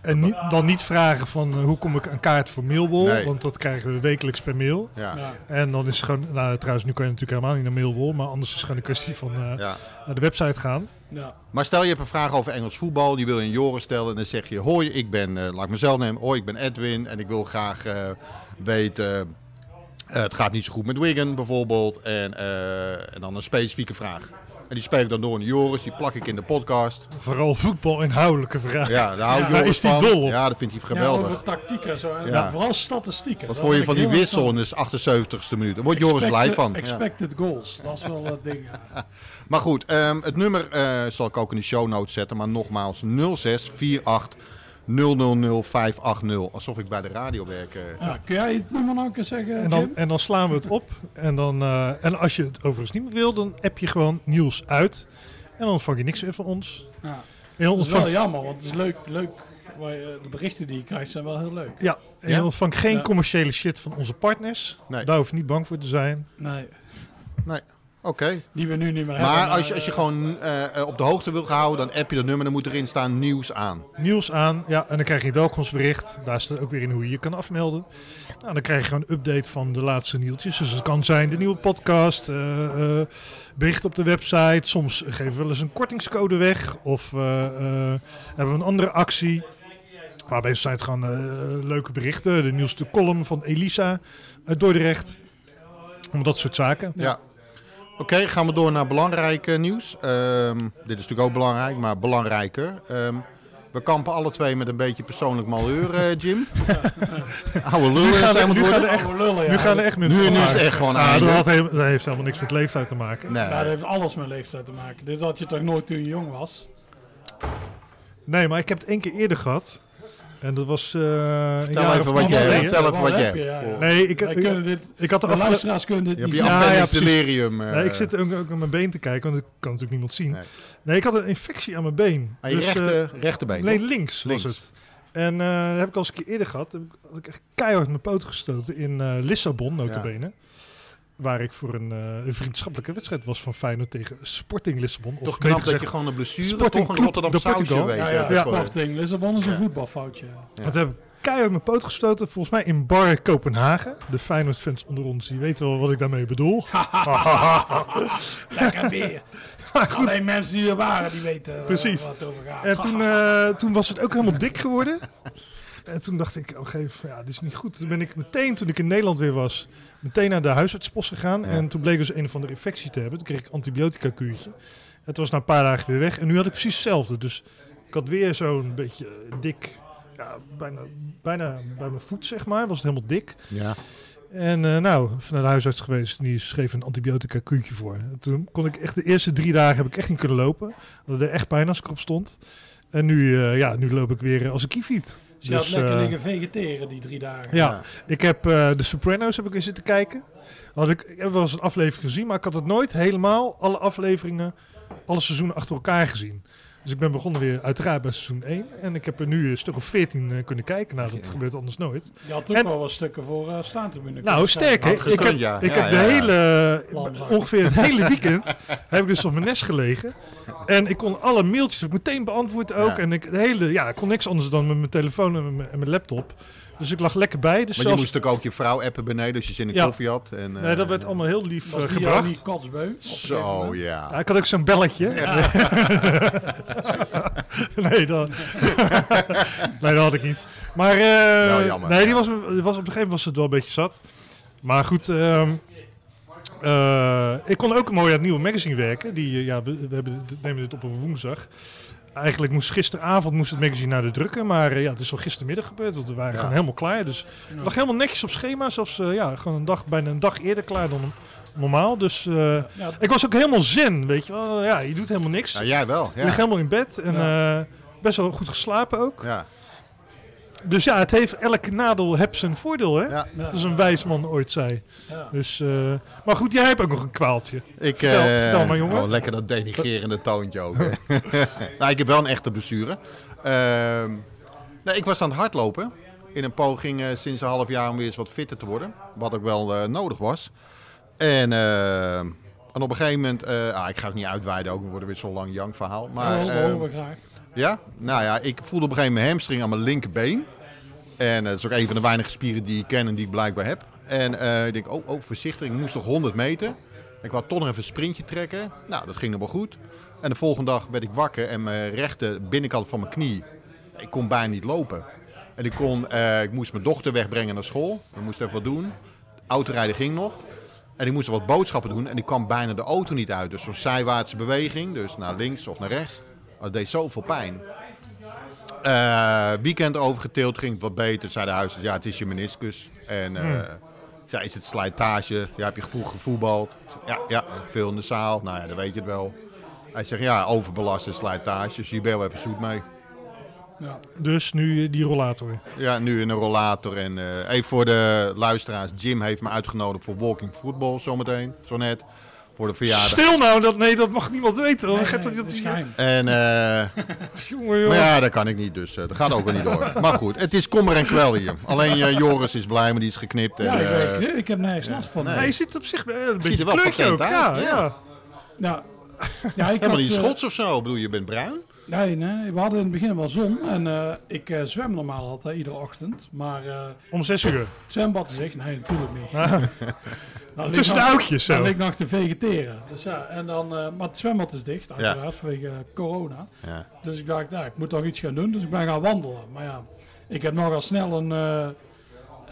en niet, dan niet vragen van eh, hoe kom ik een kaart voor Mailbol, Nee. want dat krijgen we wekelijks per mail. ja. Ja. En dan is het gewoon, nou trouwens nu kan je natuurlijk helemaal niet naar Mailbol, maar anders is het gewoon een kwestie van eh, ja. naar de website gaan. Ja. Maar stel je hebt een vraag over Engels voetbal, die wil je een Joris stellen. En dan zeg je: Hoi, ik ben, eh, laat ik mezelf nemen. Hoi, ik ben Edwin. En ik wil graag eh, weten. eh, het gaat niet zo goed met Wigan bijvoorbeeld. En, eh, en dan een specifieke vraag. En die speel ik dan door naar Joris, die plak ik in de podcast. Vooral voetbalinhoudelijke vragen. Ja, daar houdt Ja, Joris daar is die van. dol op. Ja, dat vindt hij Ja, geweldig. over tactiek en zo. En Ja. Vooral statistieken. Wat vond je van die wissel in de 78ste minuut? Daar wordt Joris blij Expected- van. Ja. Expected goals. Dat is wel het ding. ja. Maar goed, ehm, het nummer eh, zal ik ook in de show notes zetten. Maar nogmaals 0648 000 580. Alsof ik bij de radio werk. eh. Ja, kun jij het nummer nog een keer zeggen, En dan, Jim? en dan slaan we het op. En, dan, eh, en als je het overigens niet meer wil, dan app je gewoon nieuws uit. En dan ontvang je niks meer van ons. Ja. En Dat is wel jammer, want het is leuk. leuk je- de berichten die je krijgt zijn wel heel leuk. ja, en Ja? je ontvangt geen Ja. commerciële shit van onze partners. Nee. Daar hoef je niet bang voor te zijn. Nee, Nee, oké. die we nu niet meer hebben. Maar als je, als je eh, gewoon eh, eh, op de hoogte wil gehouden, dan app je dat nummer. Dan moet erin staan nieuws aan. Nieuws aan, ja, en dan krijg je een welkomstbericht. Daar staat ook weer in hoe je je kan afmelden. Nou, dan krijg je gewoon een update van de laatste nieuwtjes. Dus het kan zijn de nieuwe podcast, eh, bericht op de website. Soms geven we wel eens een kortingscode weg. Of hebben we een andere actie. Maar meestal zijn het gewoon leuke berichten. De nieuwste column van Elisa uit Dordrecht. Om dat soort zaken. Ja. Oké, gaan we door naar belangrijk nieuws. Ehm, dit is natuurlijk ook belangrijk, maar belangrijker. Ehm, we kampen alle twee met een beetje persoonlijk malheur, eh, Jim. Oude Nu lullen gaan zijn we worden. er echt, oude lullen, ja. nu gaan er echt mensen Nu, nu is het echt gewoon Ah, einde. dat, had he- dat heeft helemaal niks met leeftijd te maken. Nee. Ja, dat heeft alles met leeftijd te maken. Dit had je toch nooit toen je jong was? Nee, maar ik heb het één keer eerder gehad. En dat was. eh een Vertel even wat je anderhalf hebt. Vertel even Wat heb hebt. ja, ja. Nee, ik, ik, kunnen dit, ik had er de afgelopen. luisteraars kunnen dit Je hebt je. Ja, ja, appendix delirium. eh, Nee, ik zit ook, ook naar mijn been te kijken, want dat kan natuurlijk niemand zien. Nee. Nee, ik had een infectie aan mijn been. aan je Dus, rechter, eh, rechterbeen. nee, links, Links. was het. En eh, dat heb ik al eens een keer eerder gehad. Heb ik, had ik echt keihard mijn poot gestoten in eh, Lissabon, notabene. Waar ik voor een, eh, een vriendschappelijke wedstrijd was van Feyenoord tegen Sporting Lissabon. Of Toch knap dat je gewoon een blessure, Sporting toch een Rotterdam de sausje weet. Ja, ja. Sporting Lissabon is een Ja. voetbalfoutje. Ja. Dat heb ik keihard mijn poot gestoten. Volgens mij in Bar Kopenhagen. De Feyenoord-fans onder ons, die weten wel wat ik daarmee bedoel. Lekker weer. Alleen mensen die er waren, die weten eh, Precies. waar het over gaat. En toen, eh, toen was het ook helemaal dik geworden. En toen dacht ik, op een gegeven moment, ja, dit is niet goed. Toen ben ik meteen, toen ik in Nederland weer was, meteen naar de huisartspost gegaan. Ja. En toen bleek dus een of andere infectie te hebben. Toen kreeg ik antibiotica kuurtje. Het was na een paar dagen weer weg. En nu had ik precies hetzelfde. Dus Ik had weer zo'n beetje dik, ja, bijna, bijna bij mijn voet zeg maar, was het helemaal dik. Ja. En eh, nou, van de huisarts geweest, die schreef een antibiotica kuurtje voor. En toen kon ik echt de eerste drie dagen heb ik echt niet kunnen lopen. Dat deed echt pijn als ik erop stond. En nu, eh, ja, nu loop ik weer als een kiefiet. Dus je had Dus, lekker eh, liggen vegeteren die drie dagen. Ja, ik heb eh, de Sopranos heb ik eens zitten kijken. Had ik, ik heb wel eens een aflevering gezien, maar ik had het nooit helemaal, alle afleveringen, alle seizoenen achter elkaar gezien. Dus ik ben begonnen weer uiteraard bij seizoen 1. En ik heb er nu een stuk of 14 eh, kunnen kijken. Nou, dat gebeurt anders nooit. Je had ook En- wel wat stukken voor eh staantribune. Nou, sterk. Ik heb, gekund, ja. ik Ja, heb de hele, ongeveer het hele weekend, heb ik dus op mijn nest gelegen. En ik kon alle mailtjes meteen beantwoord ook. Ja. En ik, de hele, ja, ik kon niks anders dan met mijn telefoon en mijn, en mijn laptop. Dus ik lag lekker bij. Dus Maar je moest ook ook je vrouw appen beneden als je zin in Ja. koffie had. En, nee, dat werd eh, allemaal heel lief Was eh, die gebracht. kotsbeu? een gegeven Zo, ja. Ja, ik had ook zo'n belletje. nee, dat... nee, dat had ik niet. Maar eh, jammer. nee, die was, die was, op een gegeven moment was het wel een beetje zat. Maar goed, ehm, eh, ik kon ook mooi aan het nieuwe magazine werken. Die, eh, ja, we, we hebben, we nemen dit op een woensdag. Eigenlijk moest gisteravond moest het magazine naar de drukken. Maar eh, ja, het is al gistermiddag gebeurd. want We waren Ja. gewoon helemaal klaar. Dus Ja. het lag helemaal netjes op schema. Zelfs eh, ja, gewoon een dag, bijna een dag eerder klaar dan normaal. Dus eh, Ja, ik was ook helemaal zen, weet je wel. Ja, je doet helemaal niks. Nou, jij wel. Je ligt Ja. helemaal in bed en eh, best wel goed geslapen ook. Ja. Dus ja, het heeft elke nadeel heb zijn voordeel, hè? Ja. ja, Dat is een wijs man ooit zei. ja. Dus, eh, maar goed, jij hebt ook nog een kwaaltje. Ik, Vertel- eh, vertel maar, jongen. Oh, lekker dat denigrerende toontje ook. hè. nou, ik heb wel een echte blessure. Ehm, nee, ik was aan het hardlopen. In een poging eh, sinds een half jaar om weer eens wat fitter te worden. Wat ook wel eh, nodig was. En, eh, en op een gegeven moment... eh, ah, ik ga het niet uitweiden ook. Wordt het weer zo'n lang jank verhaal. Maar, dat eh, horen we graag. ja, nou ja, ik voelde op een gegeven moment mijn hamstring aan mijn linkerbeen. En eh, dat is ook een van de weinige spieren die ik ken en die ik blijkbaar heb. En eh, ik denk, oh, oh, voorzichtig, ik moest nog 100 meter. Ik wou toch nog even een sprintje trekken. Nou, dat ging nog wel goed. En de volgende dag werd ik wakker en mijn rechter binnenkant van mijn knie, ik kon bijna niet lopen. En ik, kon, eh, ik moest mijn dochter wegbrengen naar school. We moesten even wat doen. Autorijden ging nog. En ik moest wat boodschappen doen en ik kwam bijna de auto niet uit. Dus zo'n zijwaartse beweging, dus naar links of naar rechts. Dat deed zoveel pijn. Eh, weekend overgetild, ging het wat beter. Zei de huisarts, ja, het is je meniscus. En ik zei, is het slijtage? Ja, heb je gevoel gevoetbald? Ja, ja, veel in de zaal. Nou ja, dan weet je het wel. Hij zegt, ja, overbelaste slijtage. Dus je bent wel even zoet mee. Ja. Dus nu die rollator. Ja, nu in een rollator. En eh, even voor de luisteraars. Jim heeft me uitgenodigd voor walking football zometeen. Zo net. Voor de verjaardag. Stil nou, dat, nee, dat mag niemand weten. Nee, dat dat is geheim. En, eh, Jongen, joh. maar ja, dat kan ik niet. Dus eh, dat gaat ook wel niet door. Maar goed, het is kommer en kwel hier. Alleen eh, Joris is blij, maar die is geknipt. En, Ja, ik, eh, ik, ik heb nergens last van. nee. Hij zit op zich een er beetje wel kleurtje ook. Ja, uit, ja. ja. Ja. Ja, ik helemaal had, niet schots of zo. Ik bedoel, je bent bruin. Nee, nee, we hadden in het begin wel zon. En eh, ik eh, zwem normaal altijd, iedere ochtend. Maar eh, Om zes uur. het zwembad is echt, nee, natuurlijk niet. Tussen de nog- oudjes Dan zo. ligt nog te vegeteren. Dus ja, en dan, eh, maar het zwembad is dicht, uiteraard, vanwege corona. Ja. Dus ik dacht, ja, ik moet toch iets gaan doen. Dus ik ben gaan wandelen. Maar ja, ik heb nogal snel een, eh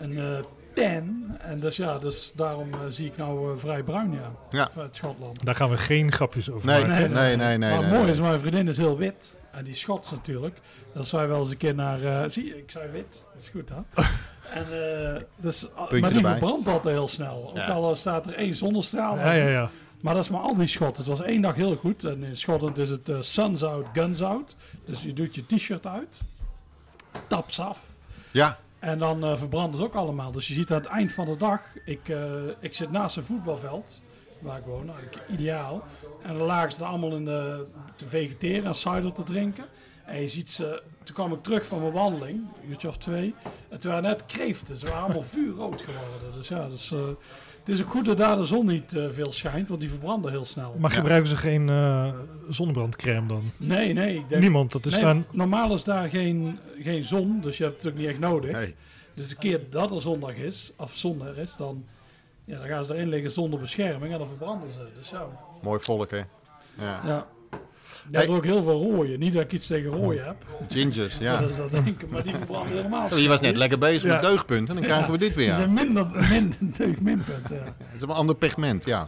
een eh, tan. En dus ja, dus daarom zie ik nou vrij bruin, ja. Ja. Uit Schotland. Daar gaan we geen grapjes over Nee, maken. nee, nee, nee. maar nee, mooi nee. is, mijn vriendin is heel wit. En die Schots natuurlijk. Zou je wel eens een keer naar... eh, zie je, ik zei wit. Dat is goed, hè? En, eh, dus, ah, Puntje maar die erbij. verbrandt altijd heel snel. Ook al eh, staat er één zonnestraal. Ja, ja, ja. Maar dat is maar al die Schotten. Het was één dag heel goed. En in Schotland is het eh, suns out, guns out. Dus je doet je t-shirt uit. Taps af. Ja, En dan verbrandt het ook allemaal. Dus je ziet aan het eind van de dag. Ik, eh, ik zit naast een voetbalveld. Waar ik woon. Nou, ideaal. En dan lagen ze er allemaal in de, te vegeteren en cider te drinken. En je ziet ze. Toen kwam ik terug van mijn wandeling. Een uurtje of twee. En toen waren net kreeften. Ze waren allemaal vuurrood geworden. Dus ja, dus, eh, het is ook goed dat daar de zon niet eh, veel schijnt. Want die verbranden heel snel. Maar Ja. gebruiken ze geen eh, zonnebrandcrème dan? Nee, nee. Ik denk, Niemand, dat is nee, dan... Normaal is daar geen, geen zon. Dus je hebt het ook niet echt nodig. nee. Dus de keer dat er zondag is, of zon er is, dan, ja, dan gaan ze erin liggen zonder bescherming en dan verbranden ze. Dus ja, Mooi volk, hè. Ja. ja. Je hebt ook heel veel rooien. Niet dat ik iets tegen rooien heb. Gingers, ja. Dat is dat denken, maar die verbranden helemaal. Je was net lekker bezig Ja. met deugdpunten en dan krijgen we dit weer. Die zijn minder, minder deugd minpunt, ja. Het is een ander pigment, ja.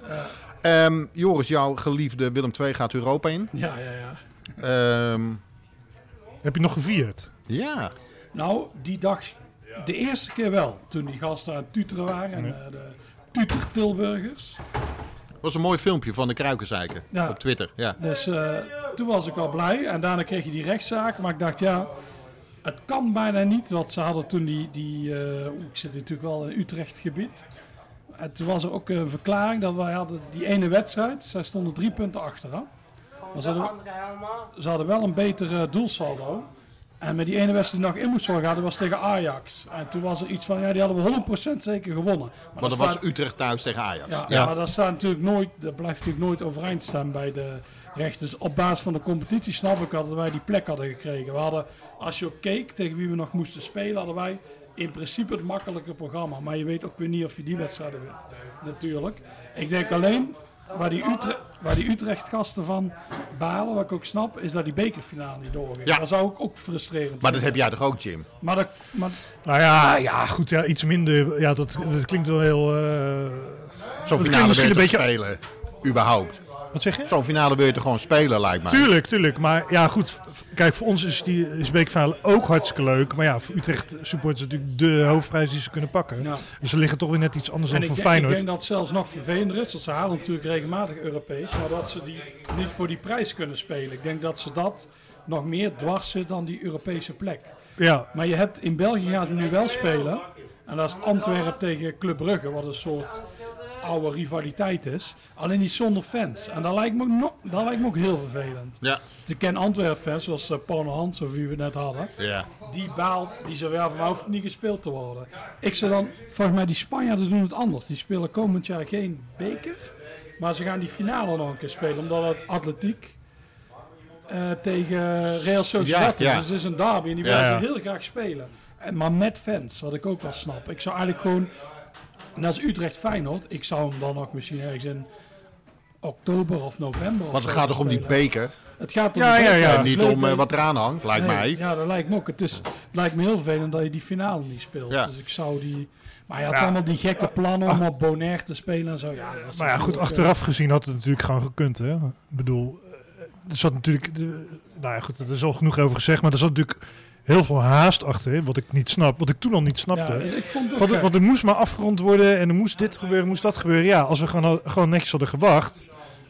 Ehm, Joris, jouw geliefde Willem II gaat Europa in. Ja, ja, ja. Ehm, Heb je nog gevierd? Ja. Nou, die dag, de eerste keer wel. Toen die gasten aan het tuteren waren. En, eh, de tuter Tilburgers. Was een mooi filmpje van de Kruikenzeiken Ja. op Twitter. Ja. Dus eh, toen was ik wel blij. En daarna kreeg je die rechtszaak. Maar ik dacht, ja, het kan bijna niet. Want ze hadden toen die, die eh, ik zit natuurlijk wel in Utrecht gebied. En toen was er ook een verklaring dat wij hadden die ene wedstrijd. Zij stonden drie punten achter. Hè? Maar ze hadden, ze hadden wel een beter eh, doelsaldo. En met die ene wedstrijd die nog in moest worden, hadden was tegen Ajax. En toen was er iets van, ja, die hadden we 100% zeker gewonnen. Maar dat staat- was Utrecht thuis tegen Ajax. ja, Ja. maar dat, staat natuurlijk nooit, dat blijft natuurlijk nooit overeind staan bij de rechters. Op basis van de competitie snap ik dat wij die plek hadden gekregen. We hadden, als je ook keek tegen wie we nog moesten spelen, hadden wij in principe het makkelijke programma. Maar je weet ook weer niet of je die wedstrijden wint. Natuurlijk. Ik denk alleen, waar die, Utrecht, waar die Utrecht gasten van balen, wat ik ook snap, is dat die bekerfinale niet doorging. Ja. Dat zou ik ook frustrerend Maar dat heb jij toch ook, Jim? Maar, dat, maar Nou ja, ja goed, ja, iets minder. Ja, dat, dat klinkt wel heel... eh, Zo'n finale misschien een beetje- spelen? Überhaupt. Wat zeg je? Zo'n finale wil je toch gewoon spelen, lijkt mij. Tuurlijk, tuurlijk. Maar ja, goed. Kijk, voor ons is die is bekerfinale ook hartstikke leuk. Maar ja, voor Utrecht supporters is natuurlijk de hoofdprijs die ze kunnen pakken. ja. Dus ze liggen toch weer net iets anders En dan ik, voor denk, ik Feyenoord. denk dat het zelfs nog vervelender is. Want ze halen natuurlijk regelmatig Europees. Maar dat ze die niet voor die prijs kunnen spelen. Ik denk dat ze dat nog meer dwars zit dan die Europese plek. Ja, Maar je hebt in België gaan ze nu wel spelen. En dat is Antwerpen tegen Club Brugge. Wat een soort oude rivaliteit is. Alleen niet zonder fans. En dat lijkt me nog- dat lijkt me ook heel vervelend. Ja. Ik ken Antwerpen fans zoals uh, Paul Hans of wie we net hadden Ja. die baalt, die zou wel van hoeft niet gespeeld te worden. Ik zou dan, volgens mij die Spanjaarden doen het anders. Die spelen komend jaar geen beker, maar ze gaan die finale nog een keer spelen, omdat het atletiek eh, tegen Real Sociedad Ja, is. ja. Dus het is een derby en die willen ja. ze heel graag spelen. En, maar met fans, wat ik ook wel snap. Ik zou eigenlijk gewoon, net als Utrecht Feyenoord, ik zou hem dan nog misschien ergens in oktober of november of Want het gaat toch om die beker? Het gaat om Ja, ja, ja. En niet leuk om eh, wat eraan hangt, lijkt Nee, mij. Ja, dat lijkt me ook. Het, is, het lijkt me heel vervelend dat je die finale niet speelt. Ja. Dus ik zou die... Maar je had Ja. allemaal die gekke plannen om op Bonaire te spelen en zo. Ja, dat maar ja, goed, natuurlijk, achteraf gezien had het natuurlijk gewoon gekund. Hè? Ik bedoel, eh, er zat natuurlijk... de- nou ja, goed, er is al genoeg over gezegd. Maar er zat natuurlijk heel veel haast achter. Wat ik niet snap. Wat ik toen al niet snapte. Ja, ik vond het ook Want, er moest maar afgerond worden en er moest dit gebeuren, moest dat gebeuren. Ja, als we gewoon, gewoon netjes hadden gewacht,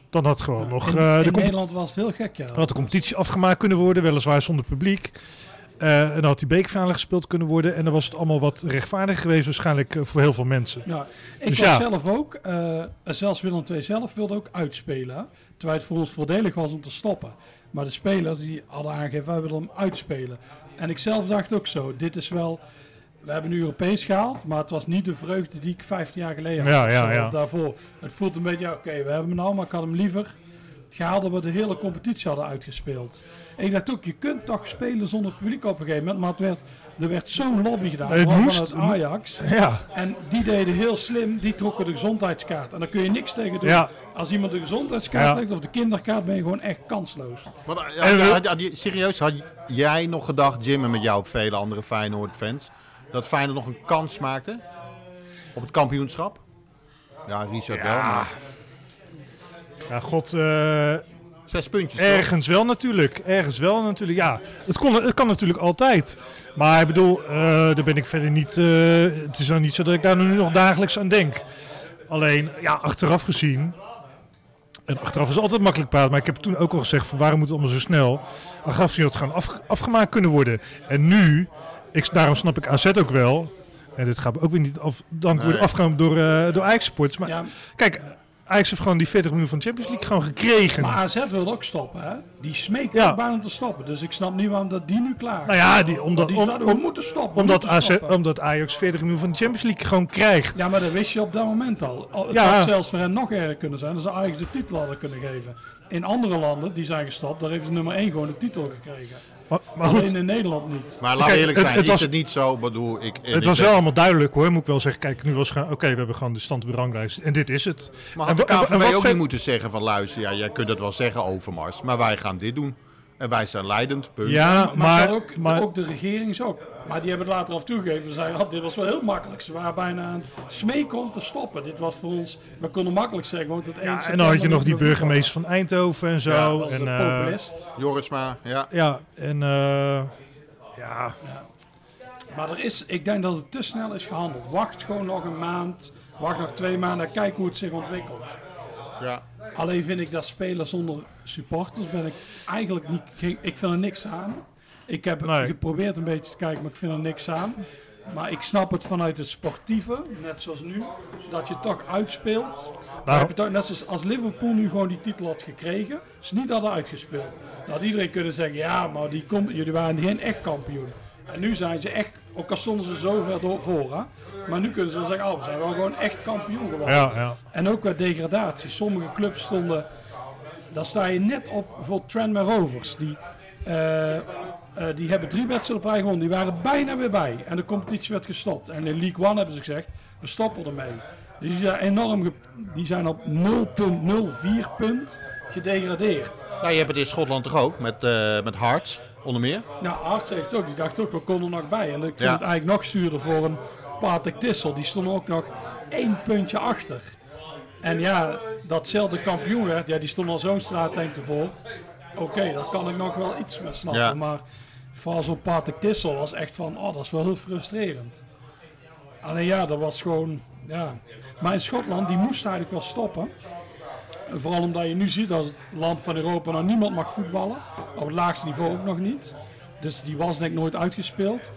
dan had gewoon nog in, eh, de, Nederland was het heel gek, ja. dan had de competitie afgemaakt kunnen worden, weliswaar zonder publiek. Eh, en dan had die bekerfinale gespeeld kunnen worden. En dan was het allemaal wat rechtvaardig geweest waarschijnlijk eh, voor heel veel mensen. Ja, ik Dus was ja. zelf ook, zelfs Willem II zelf wilde ook uitspelen. Terwijl het voor ons voordelig was om te stoppen. Maar de spelers die hadden aangegeven, wij willen hem uitspelen. En ik zelf dacht ook zo, dit is wel... We hebben nu Europees gehaald, maar het was niet de vreugde die ik 15 jaar geleden had. Ja, ja, ja. Of daarvoor. Het voelt een beetje, ja, oké, we hebben hem nou, maar ik had hem liever gehaald dat we de hele competitie hadden uitgespeeld. En ik dacht ook, je kunt toch spelen zonder publiek op een gegeven moment. Maar het werd, er werd zo'n lobby gedaan, Het vooral moest- Ajax. Ja, En die deden heel slim, die trokken de gezondheidskaart. En daar kun je niks tegen doen. Ja. Als iemand de gezondheidskaart Ja. heeft of de kinderkaart, ben je gewoon echt kansloos. Maar, eh, had- had- serieus, had jij nog gedacht, Jim en met jou vele andere Feyenoord-fans, dat Feyenoord nog een kans maakte op het kampioenschap? Ja, Richard wel, maar ja god, eh, zes puntjes toch? ergens wel natuurlijk. Ergens wel natuurlijk. Ja, het, kon, het kan natuurlijk altijd. Maar ik bedoel, eh, daar ben ik verder niet... eh, het is nou niet zo dat ik daar nu nog dagelijks aan denk. Alleen, ja, achteraf gezien... En achteraf is altijd makkelijk praten. Maar ik heb toen ook al gezegd, van waarom moet het allemaal zo snel? Achteraf gezien had het gewoon af, afgemaakt kunnen worden. En nu, ik, daarom snap ik AZ ook wel... En dit gaat ook weer niet af, dank worden Nee. afgegaan door, eh door Ajax Sports. Maar Ja, kijk, Ajax heeft gewoon die 40 miljoen van de Champions League gewoon gekregen. maar AZ wilde ook stoppen, hè? Die smeekt Ja. ook bijna om te stoppen. Dus ik snap niet waarom dat die nu klaar is. Nou ja, die, omdat, die om- we moeten stoppen. we omdat, moeten AZ, omdat Ajax 40 miljoen van de Champions League gewoon krijgt. Ja, maar dat wist je op dat moment al. Al- Het Ja. had zelfs voor hen nog erger kunnen zijn. Dat ze Ajax de titel hadden kunnen geven. In andere landen, die zijn gestopt, daar heeft de nummer 1 gewoon de titel gekregen. Maar, maar Alleen in Nederland niet. Maar laat Kijk, eerlijk zijn, het is was- het niet zo, bedoel ik... het ik was wel allemaal duidelijk hoor, moet ik wel zeggen. Kijk, nu was gewoon, oké, we hebben gewoon de stand op de ranglijst. En dit is het. Maar En had de en wat ook niet moeten zeggen van luister, ja, jij kunt het wel zeggen Overmars, maar wij gaan dit doen. En wij zijn leidend. punt. Ja, Maar, ook, maar ook de regering is ook. Maar die hebben het later af toegegeven. Ze zeiden, oh, dit was wel heel makkelijk. Ze waren bijna aan het smeken om te stoppen. Dit was voor ons, we konden makkelijk zeggen. Want het ja, en dan had je nog die burgemeester van Eindhoven en zo. Ja, was en, eh, populist. Jorisma, ja. ja, en eh, ja, Maar er is, ik denk dat het te snel is gehandeld. Wacht gewoon nog een maand. Wacht nog twee maanden. Kijk hoe het zich ontwikkelt. ja. Alleen vind ik dat spelen zonder supporters ben ik eigenlijk niet. Ik vind er niks aan. Ik heb Nee. geprobeerd een beetje te kijken, maar ik vind er niks aan. Maar ik snap het vanuit het sportieve, net zoals nu, dat je toch uitspeelt. Nou. heb je toch, net zoals als Liverpool nu gewoon die titel had gekregen, ze niet hadden uitgespeeld. Dan had iedereen kunnen zeggen, ja, maar die kom, jullie waren geen echt kampioen. En nu zijn ze echt, ook al stonden ze zo ver door voor, hè, maar nu kunnen ze wel zeggen, oh, we zijn wel gewoon echt kampioen geworden. ja, ja. En ook qua degradatie. Sommige clubs stonden. Dan sta je net op bijvoorbeeld Tranmere Rovers. Die, eh, eh, die hebben drie wedstrijden op rij gewonnen. Die waren bijna weer bij. En de competitie werd gestopt. En in League One hebben ze gezegd: we stoppen ermee. Die zijn enorm. die zijn op 0,04 punt gedegradeerd. Ja, je hebt het in Schotland toch ook, met, eh met Hearts, onder meer. Nou, Arts heeft ook. Die dacht ook, we konden er nog bij. En ik vind Ja. het eigenlijk nog zuurder voor een Patek Tissel. Die stond ook nog één puntje achter. En ja, datzelfde kampioen werd, ja, die stond al zo'n straattank ervoor. Oké, daar kan ik nog wel iets mee snappen. Ja. Maar vooral zo'n Patek Tissel was echt van, oh, dat is wel heel frustrerend. Alleen ja, dat was gewoon, ja. Maar in Schotland, die moest eigenlijk wel stoppen. En Vooral omdat je nu ziet dat het land van Europa nou niemand mag voetballen. Op het laagste niveau ook nog niet. Dus die was denk ik nooit uitgespeeld.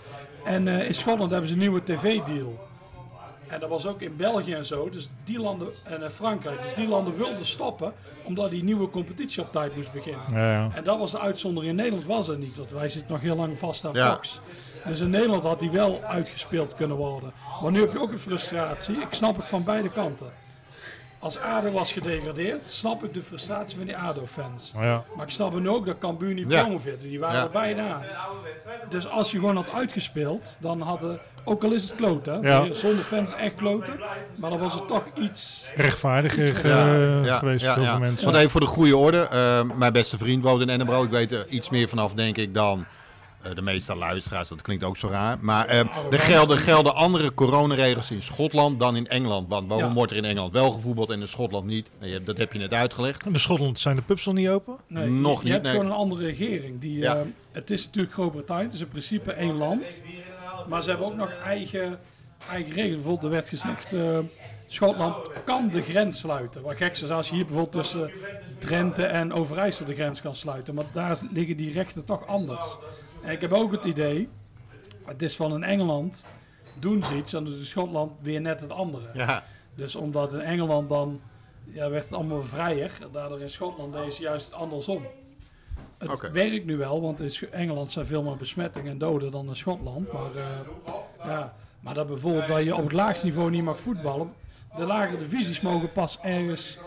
En eh, in Schotland hebben ze een nieuwe tv-deal. En dat was ook in België en zo. Dus die landen, en in Frankrijk. Dus die landen wilden stoppen. Omdat die nieuwe competitie op tijd moest beginnen. ja, ja. En dat was de uitzondering. In Nederland was het niet. Want wij zitten nog heel lang vast aan Ja. Fox. Dus in Nederland had die wel uitgespeeld kunnen worden. Maar nu heb je ook een frustratie. Ik snap het van beide kanten. Als ADO was gedegradeerd, snap ik de frustratie van die ADO-fans. Maar ja. Maar ik snap nu ook dat Cambuur niet Ja. promoveert. Die waren Ja. er bijna. Dus als je gewoon had uitgespeeld, dan hadden, ook al is het kloten, Ja. zonder fans echt kloten, maar dan was het toch iets. rechtvaardiger ge- Ja, geweest ja, voor ja. veel mensen. Want even voor de goede orde. eh, mijn beste vriend woont in Edinburgh. Ik weet er iets meer vanaf, denk ik, dan de meeste luisteraars. Dat klinkt ook zo raar. Maar eh, er gelden, gelden andere coronaregels in Schotland dan in Engeland. Want waarom Ja. wordt er in Engeland wel gevoetbald en in Schotland niet? Nee, dat heb je net uitgelegd. In Schotland zijn de pubs nog niet open. Nee, Nog je, niet, Je hebt nee. gewoon een andere regering. Die, Ja. eh, het is natuurlijk Groot-Brittannië, het is in principe één land. Maar ze hebben ook nog eigen, eigen regels. Bijvoorbeeld, er werd gezegd, eh, Schotland kan de grens sluiten. Wat gek is als je hier bijvoorbeeld tussen Drenthe en Overijssel de grens kan sluiten. Maar daar liggen die rechten toch anders. Ik heb ook het idee, het is van in Engeland doen ze iets en dan is Schotland weer net het andere. Ja, Dus omdat in Engeland dan ja, werd het allemaal vrijer, daardoor in Schotland deed ze juist andersom. Het werkt nu wel, want in Engeland zijn veel meer besmettingen en doden dan in Schotland. Maar, eh, ja, maar dat bijvoorbeeld dat je op het laagste niveau niet mag voetballen. De lagere divisies mogen pas ergens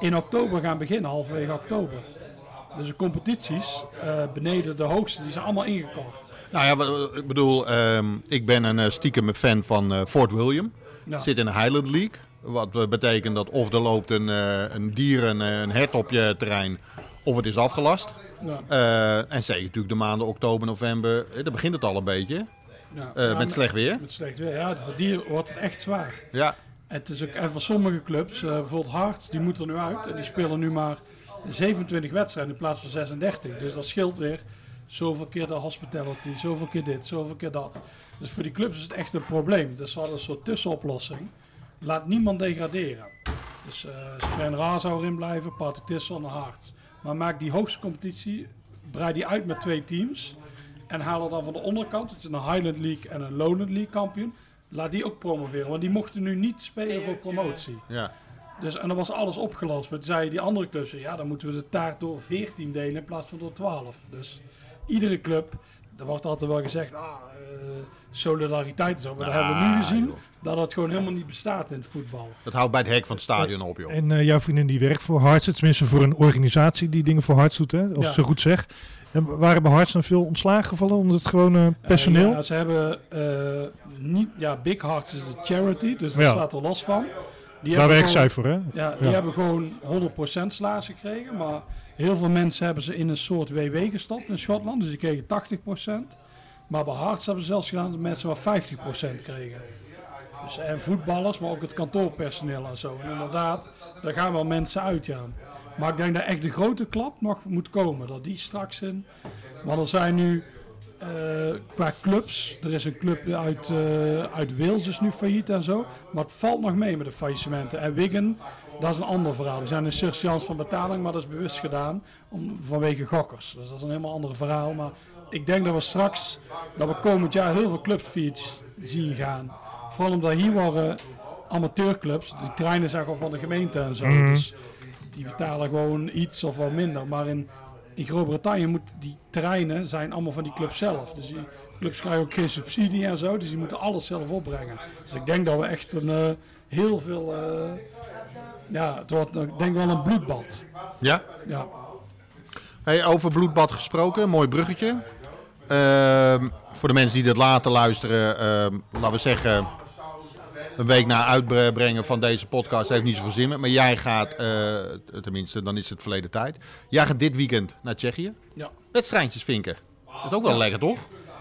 in oktober gaan beginnen, halverwege oktober. Dus de competities eh, beneden de hoogste, die zijn allemaal ingekort. nou ja, wat- ik bedoel, ehm, ik ben een uh, stiekem fan van eh, Fort William. Ja. Zit in de Highland League. Wat eh, betekent dat of er loopt een, eh, een dier, een, eh, een hert op je terrein, of het is afgelast. Ja, Eh, en zeker natuurlijk de maanden oktober, november, eh, daar begint het al een beetje. ja. eh, Ja, met slecht weer. Met slecht weer, ja. Voor die wordt het echt zwaar. Ja, En het is ook en voor sommige clubs, eh, bijvoorbeeld Hearts, die moeten er nu uit en die spelen nu maar 27 wedstrijden in plaats van 36. Dus dat scheelt weer zoveel keer de hospitality, zoveel keer dit, zoveel keer dat. Dus voor die clubs is het echt een probleem. Dus ze hadden een soort tussenoplossing. Laat niemand degraderen. Dus uh, Stren Ra zou erin blijven, Patrick Tissel en Hearts. Maar maak die hoogste competitie, breid die uit met twee teams. En haal er dan van de onderkant, het is een Highland League en een Lowland League kampioen. Laat die ook promoveren, want die mochten nu niet spelen voor promotie. ja. Dus, en dan was alles opgelost. Maar toen zeiden die andere clubs, ja, dan moeten we de taart door 14 delen in plaats van door 12. Dus iedere club, er wordt altijd wel gezegd, ah, eh, solidariteit en zo. Maar dat hebben we nu Ah, gezien joh. dat het gewoon helemaal niet bestaat in het voetbal. Dat houdt bij het hek van het stadion op, joh. En eh, jouw vriendin die werkt voor Hearts, tenminste voor een organisatie die dingen voor Hearts doet, hè? als Ja. ik zo goed zeg. En waren bij Hearts dan veel ontslagen gevallen onder het gewone personeel? Eh, ja, ze hebben eh, niet, ja, Big Hearts is een charity, dus daar Ja. staat er los van. Die Daar zij gewoon- voor, hè? Ja, die Ja. hebben gewoon 100% salaris gekregen. Maar heel veel mensen hebben ze in een soort WW gestopt in Schotland. Dus die kregen 80%. Maar bij Hearts hebben ze zelfs gedaan dat mensen maar 50% kregen. Dus, en voetballers, maar ook het kantoorpersoneel en zo. En inderdaad, daar gaan wel mensen uit, ja. Maar ik denk dat echt de grote klap nog moet komen. Dat die straks in. Want er zijn nu eh, qua clubs. Er is een club uit, eh, uit Wales is nu failliet en zo. Maar het valt nog mee met de faillissementen. En Wigan, dat is een ander verhaal. Die zijn een surseance van betaling, maar dat is bewust gedaan om, vanwege gokkers. Dus dat is een helemaal ander verhaal. Maar ik denk dat we straks, dat we komend jaar heel veel clubs fiets zien gaan. Vooral omdat hier waren amateurclubs, die treinen zijn gewoon van de gemeente en zo. Mhm. Dus die betalen gewoon iets of wat minder. Maar in, in Groot-Brittannië moet die terreinen zijn allemaal van die clubs zelf. Dus die clubs krijgen ook geen subsidie en zo. Dus die moeten alles zelf opbrengen. Dus ik denk dat we echt een eh, heel veel. eh, ja, het wordt ik denk wel een bloedbad. Ja? Ja. Hey, over bloedbad gesproken, mooi bruggetje. Ehm, voor de mensen die dit later luisteren, ehm, laten we zeggen, een week na uitbrengen van deze podcast heeft niet zoveel zin meer. Maar jij gaat, eh, tenminste, dan is het verleden tijd. Jij gaat dit weekend naar Tsjechië. Ja. Wedstrijdjes vinken. Dat is ook wel lekker, toch?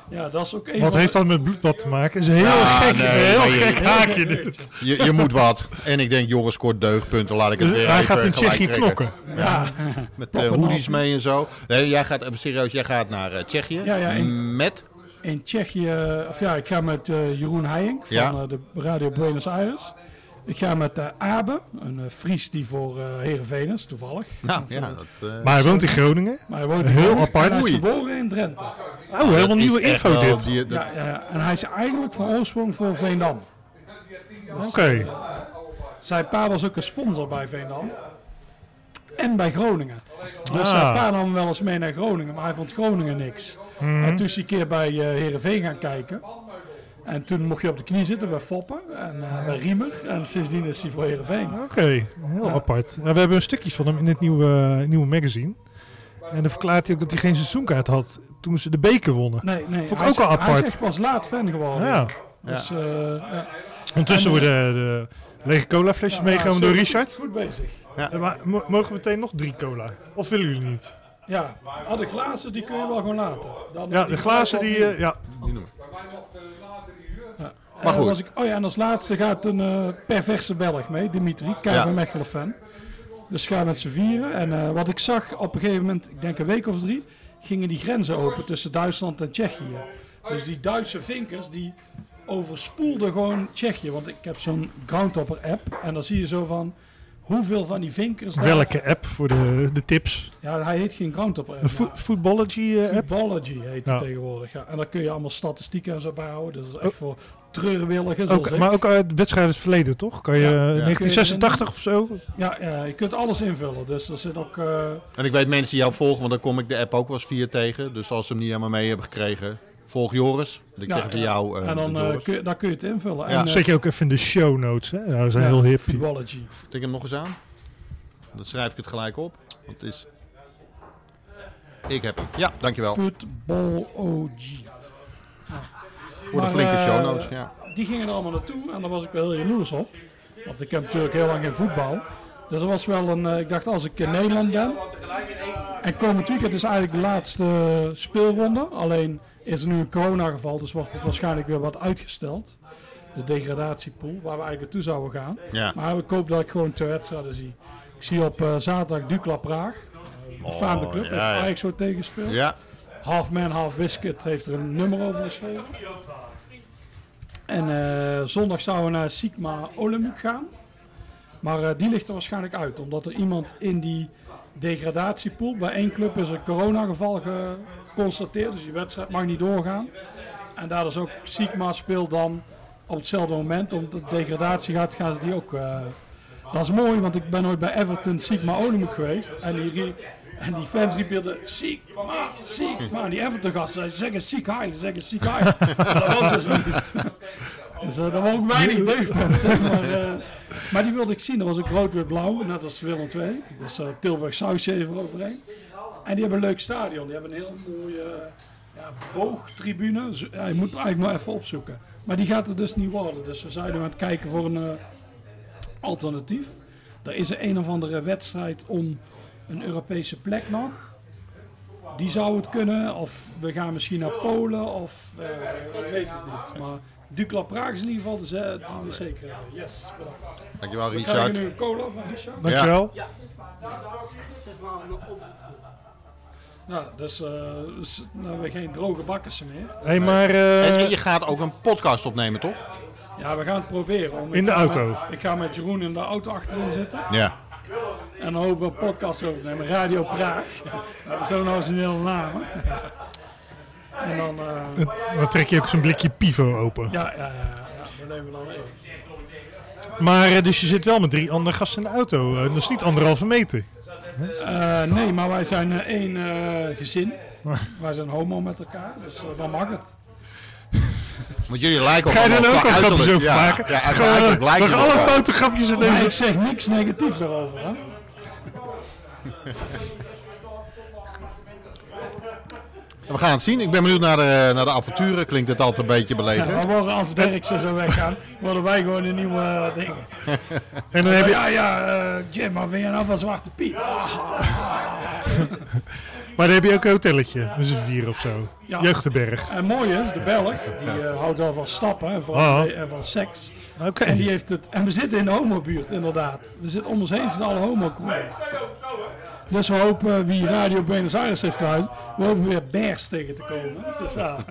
ja, dat is ook Wat heeft dat met bloedbad te maken? is een heel Ja, gek, nee, heel gek haakje dit. Je, je moet wat. En ik denk, Joris scoort deugdpunten. Laat ik het weer Hij even gaat in Tsjechië trekken. knokken. Ja, Met en hoodies mee en zo. Nee, jij gaat, serieus, jij gaat naar eh, Tsjechië. Ja, ja, in- Met? In Tsjechië, of ja, ik ga met eh, Jeroen Heijink van Ja. eh, de Radio Buenos Aires. Ik ga met eh, Abe, een Fries die voor eh Heerenveen is, toevallig. Nou, Dat, ja. Dat, Maar hij woont in Groningen. Maar hij woont Heel Groningen apart. Hij is geboren in Drenthe. Oh, helemaal nieuwe info wel dit. die- dat- Ja. En hij is eigenlijk van oorsprong voor Veendam. Oké. Zijn pa was ook een sponsor bij Veendam. En bij Groningen. Dus Ah. zijn pa nam wel eens mee naar Groningen, maar hij vond Groningen niks. Mhm. En toen is hij een keer bij eh Heerenveen gaan kijken. En toen mocht je op de knie zitten bij Foppen en eh, bij Riemer. En sindsdien is hij voor Heerenveen. Oké, heel Ja. apart. Ja, we hebben stukjes van hem in het nieuwe, nieuwe magazine. En dan verklaart hij ook dat hij geen seizoenkaart had toen ze de beker wonnen. Nee, nee. Vond ik hij ook is- al Hij apart. is echt pas laat fan geworden. Ja. Dus, eh, ja. Ondertussen En, worden de lege cola flesjes Ja, meegenomen door Richard. Goed bezig. Eh, Maar mo- mogen we meteen nog drie cola? Of willen jullie niet? Ja, ah, de glazen die kun je wel gewoon laten. Dan- Ja, de glazen die... eh, ja. die noemen. Ja. Maar En goed. ik, oh ja, en als laatste gaat een eh, perverse Belg mee, Dimitri, KV Ja. Mechelen fan. Dus ga met z'n vieren. En eh, wat ik zag op een gegeven moment, ik denk een week of drie, gingen die grenzen open tussen Duitsland en Tsjechië. Dus die Duitse vinkers die overspoelden gewoon Tsjechië. Want ik heb zo'n Groundhopper app en dan zie je zo van hoeveel van die vinkers daar- Welke app voor de, de tips? Ja, hij heet geen Groundhopper app. Een fo Footballogy eh, app? Footballogy heet Ja. het tegenwoordig. Ja. En daar kun je allemaal statistieken en zo bijhouden. Dus dat is echt voor treurwilligen. Ook, maar ook uit wedstrijden uit het verleden, toch? Kan je Ja. eh, Ja. 1986 of zo? Ja, ja, je kunt alles invullen. Dus er zit ook. eh, En ik weet mensen die jou volgen, want dan kom ik de app ook wel eens via tegen. Dus als ze hem niet helemaal mee hebben gekregen, volg Joris. Ik ja, zeg ja. jou. eh, en dan, eh, kun je, daar kun je het invullen. Ja. En, eh, Zet je ook even in de show notes, hè? We zijn ja, heel hip. Footballogy. Tik hem nog eens aan. Dan schrijf ik het gelijk op. Want het is... Ik heb hem. Ja, dankjewel. Footballogy. Voor de flinke show notes. Ja. Die gingen er allemaal naartoe en daar was ik wel heel jaloers op. Want ik heb natuurlijk heel lang geen voetbal. Dus dat was wel een. eh, ik dacht als ik in Nederland ben. En komend weekend is eigenlijk de laatste speelronde. Alleen is er nu een coronageval, dus wordt het waarschijnlijk weer wat uitgesteld. De degradatiepool, waar we eigenlijk naartoe zouden gaan. Ja. Maar ik hoop dat ik gewoon twee wedstrijden zie. Ik zie op eh, zaterdag Dukla Praag. Een befaamde club, ja, heeft ja. Ajax zo tegenspeeld. ja. Half Man, Half Biscuit heeft er een nummer over geschreven. En eh, zondag zouden we naar Sigma Olympic gaan. Maar eh, die ligt er waarschijnlijk uit, omdat er iemand in die degradatiepool, bij één club is een coronageval geconstateerd, dus die wedstrijd mag niet doorgaan. En daar is ook Sigma speelt dan op hetzelfde moment, omdat de degradatie gaat, gaan ze die ook... eh, dat is mooi, want ik ben ooit bij Everton Sigma Olympic geweest en die, en die fans riepen Sigma, Sigma. En die Everton gasten zeggen Sieg Heil, ze zeggen Sieg Heil. Maar dat was dus niet. Dus uh, dat was ook weinig deugdpunten. Maar, eh, maar die wilde ik zien, dat was ook rood-wit-blauw, net als Willem II. Dus uh, Tilburg sausje even overheen. En die hebben een leuk stadion, die hebben een heel mooie uh, ja, boogtribune. Ja, je moet eigenlijk maar even opzoeken. Maar die gaat er dus niet worden. Dus we zijn nu aan het kijken voor een uh, alternatief. Er is er een of andere wedstrijd om een Europese plek nog. Die zou het kunnen. Of we gaan misschien naar Polen. Of eh, ik weet het niet. Maar Dukla Praag is in ieder geval de, ze- die is zeker. Yes, bedankt. Dankjewel We krijgen Richard. nu een cola van Richard. Dankjewel. Nou, dus, dan hebben we geen droge bakkersen meer. Hey, maar eh, En, en je gaat ook een podcast opnemen, toch? Ja, we gaan het proberen. Om, In de auto? met- ik ga met Jeroen in de auto achterin zitten. Ja. En dan hopen we een podcast over te nemen. Radio Praag. Nou, dat is zo'n originele naam. En dan, eh, dan trek je ook zo'n blikje pivo open. ja, ja, ja, ja, dat nemen we dan mee. Maar dus je zit wel met drie andere gasten in de auto. Dat is niet anderhalve meter. Eh, nee, maar wij zijn eh, één eh, gezin. wij zijn homo met elkaar, dus dan mag het. Want jullie lijken Ga je er ook al grapjes over ja, maken? Ja, lijken alle foute grapjes in deze... ik zeg niks negatiefs daarover. Hè? We gaan het zien. Ik ben benieuwd naar de, naar de avonturen. Klinkt het altijd een beetje Ja, belegen. dan worden als Derksen zo weggaan, worden wij gewoon een nieuwe eh, ding. En dan heb je... Ja, ja, eh, Jim, maar vind je nou van Zwarte Piet? Maar dan heb je ook een hotelletje. Dus een vier of zo. Ja. Jeugdenberg. En mooi is, de Belg, die eh, houdt wel van stappen en van, Ah. en van seks. Oké. En die heeft het. En we zitten in de homobuurt, inderdaad. We zitten om ons heen zitten alle homo Dus we hopen, wie Radio Buenos Aires heeft geluid, we hopen weer Bears tegen te komen. Dus ja.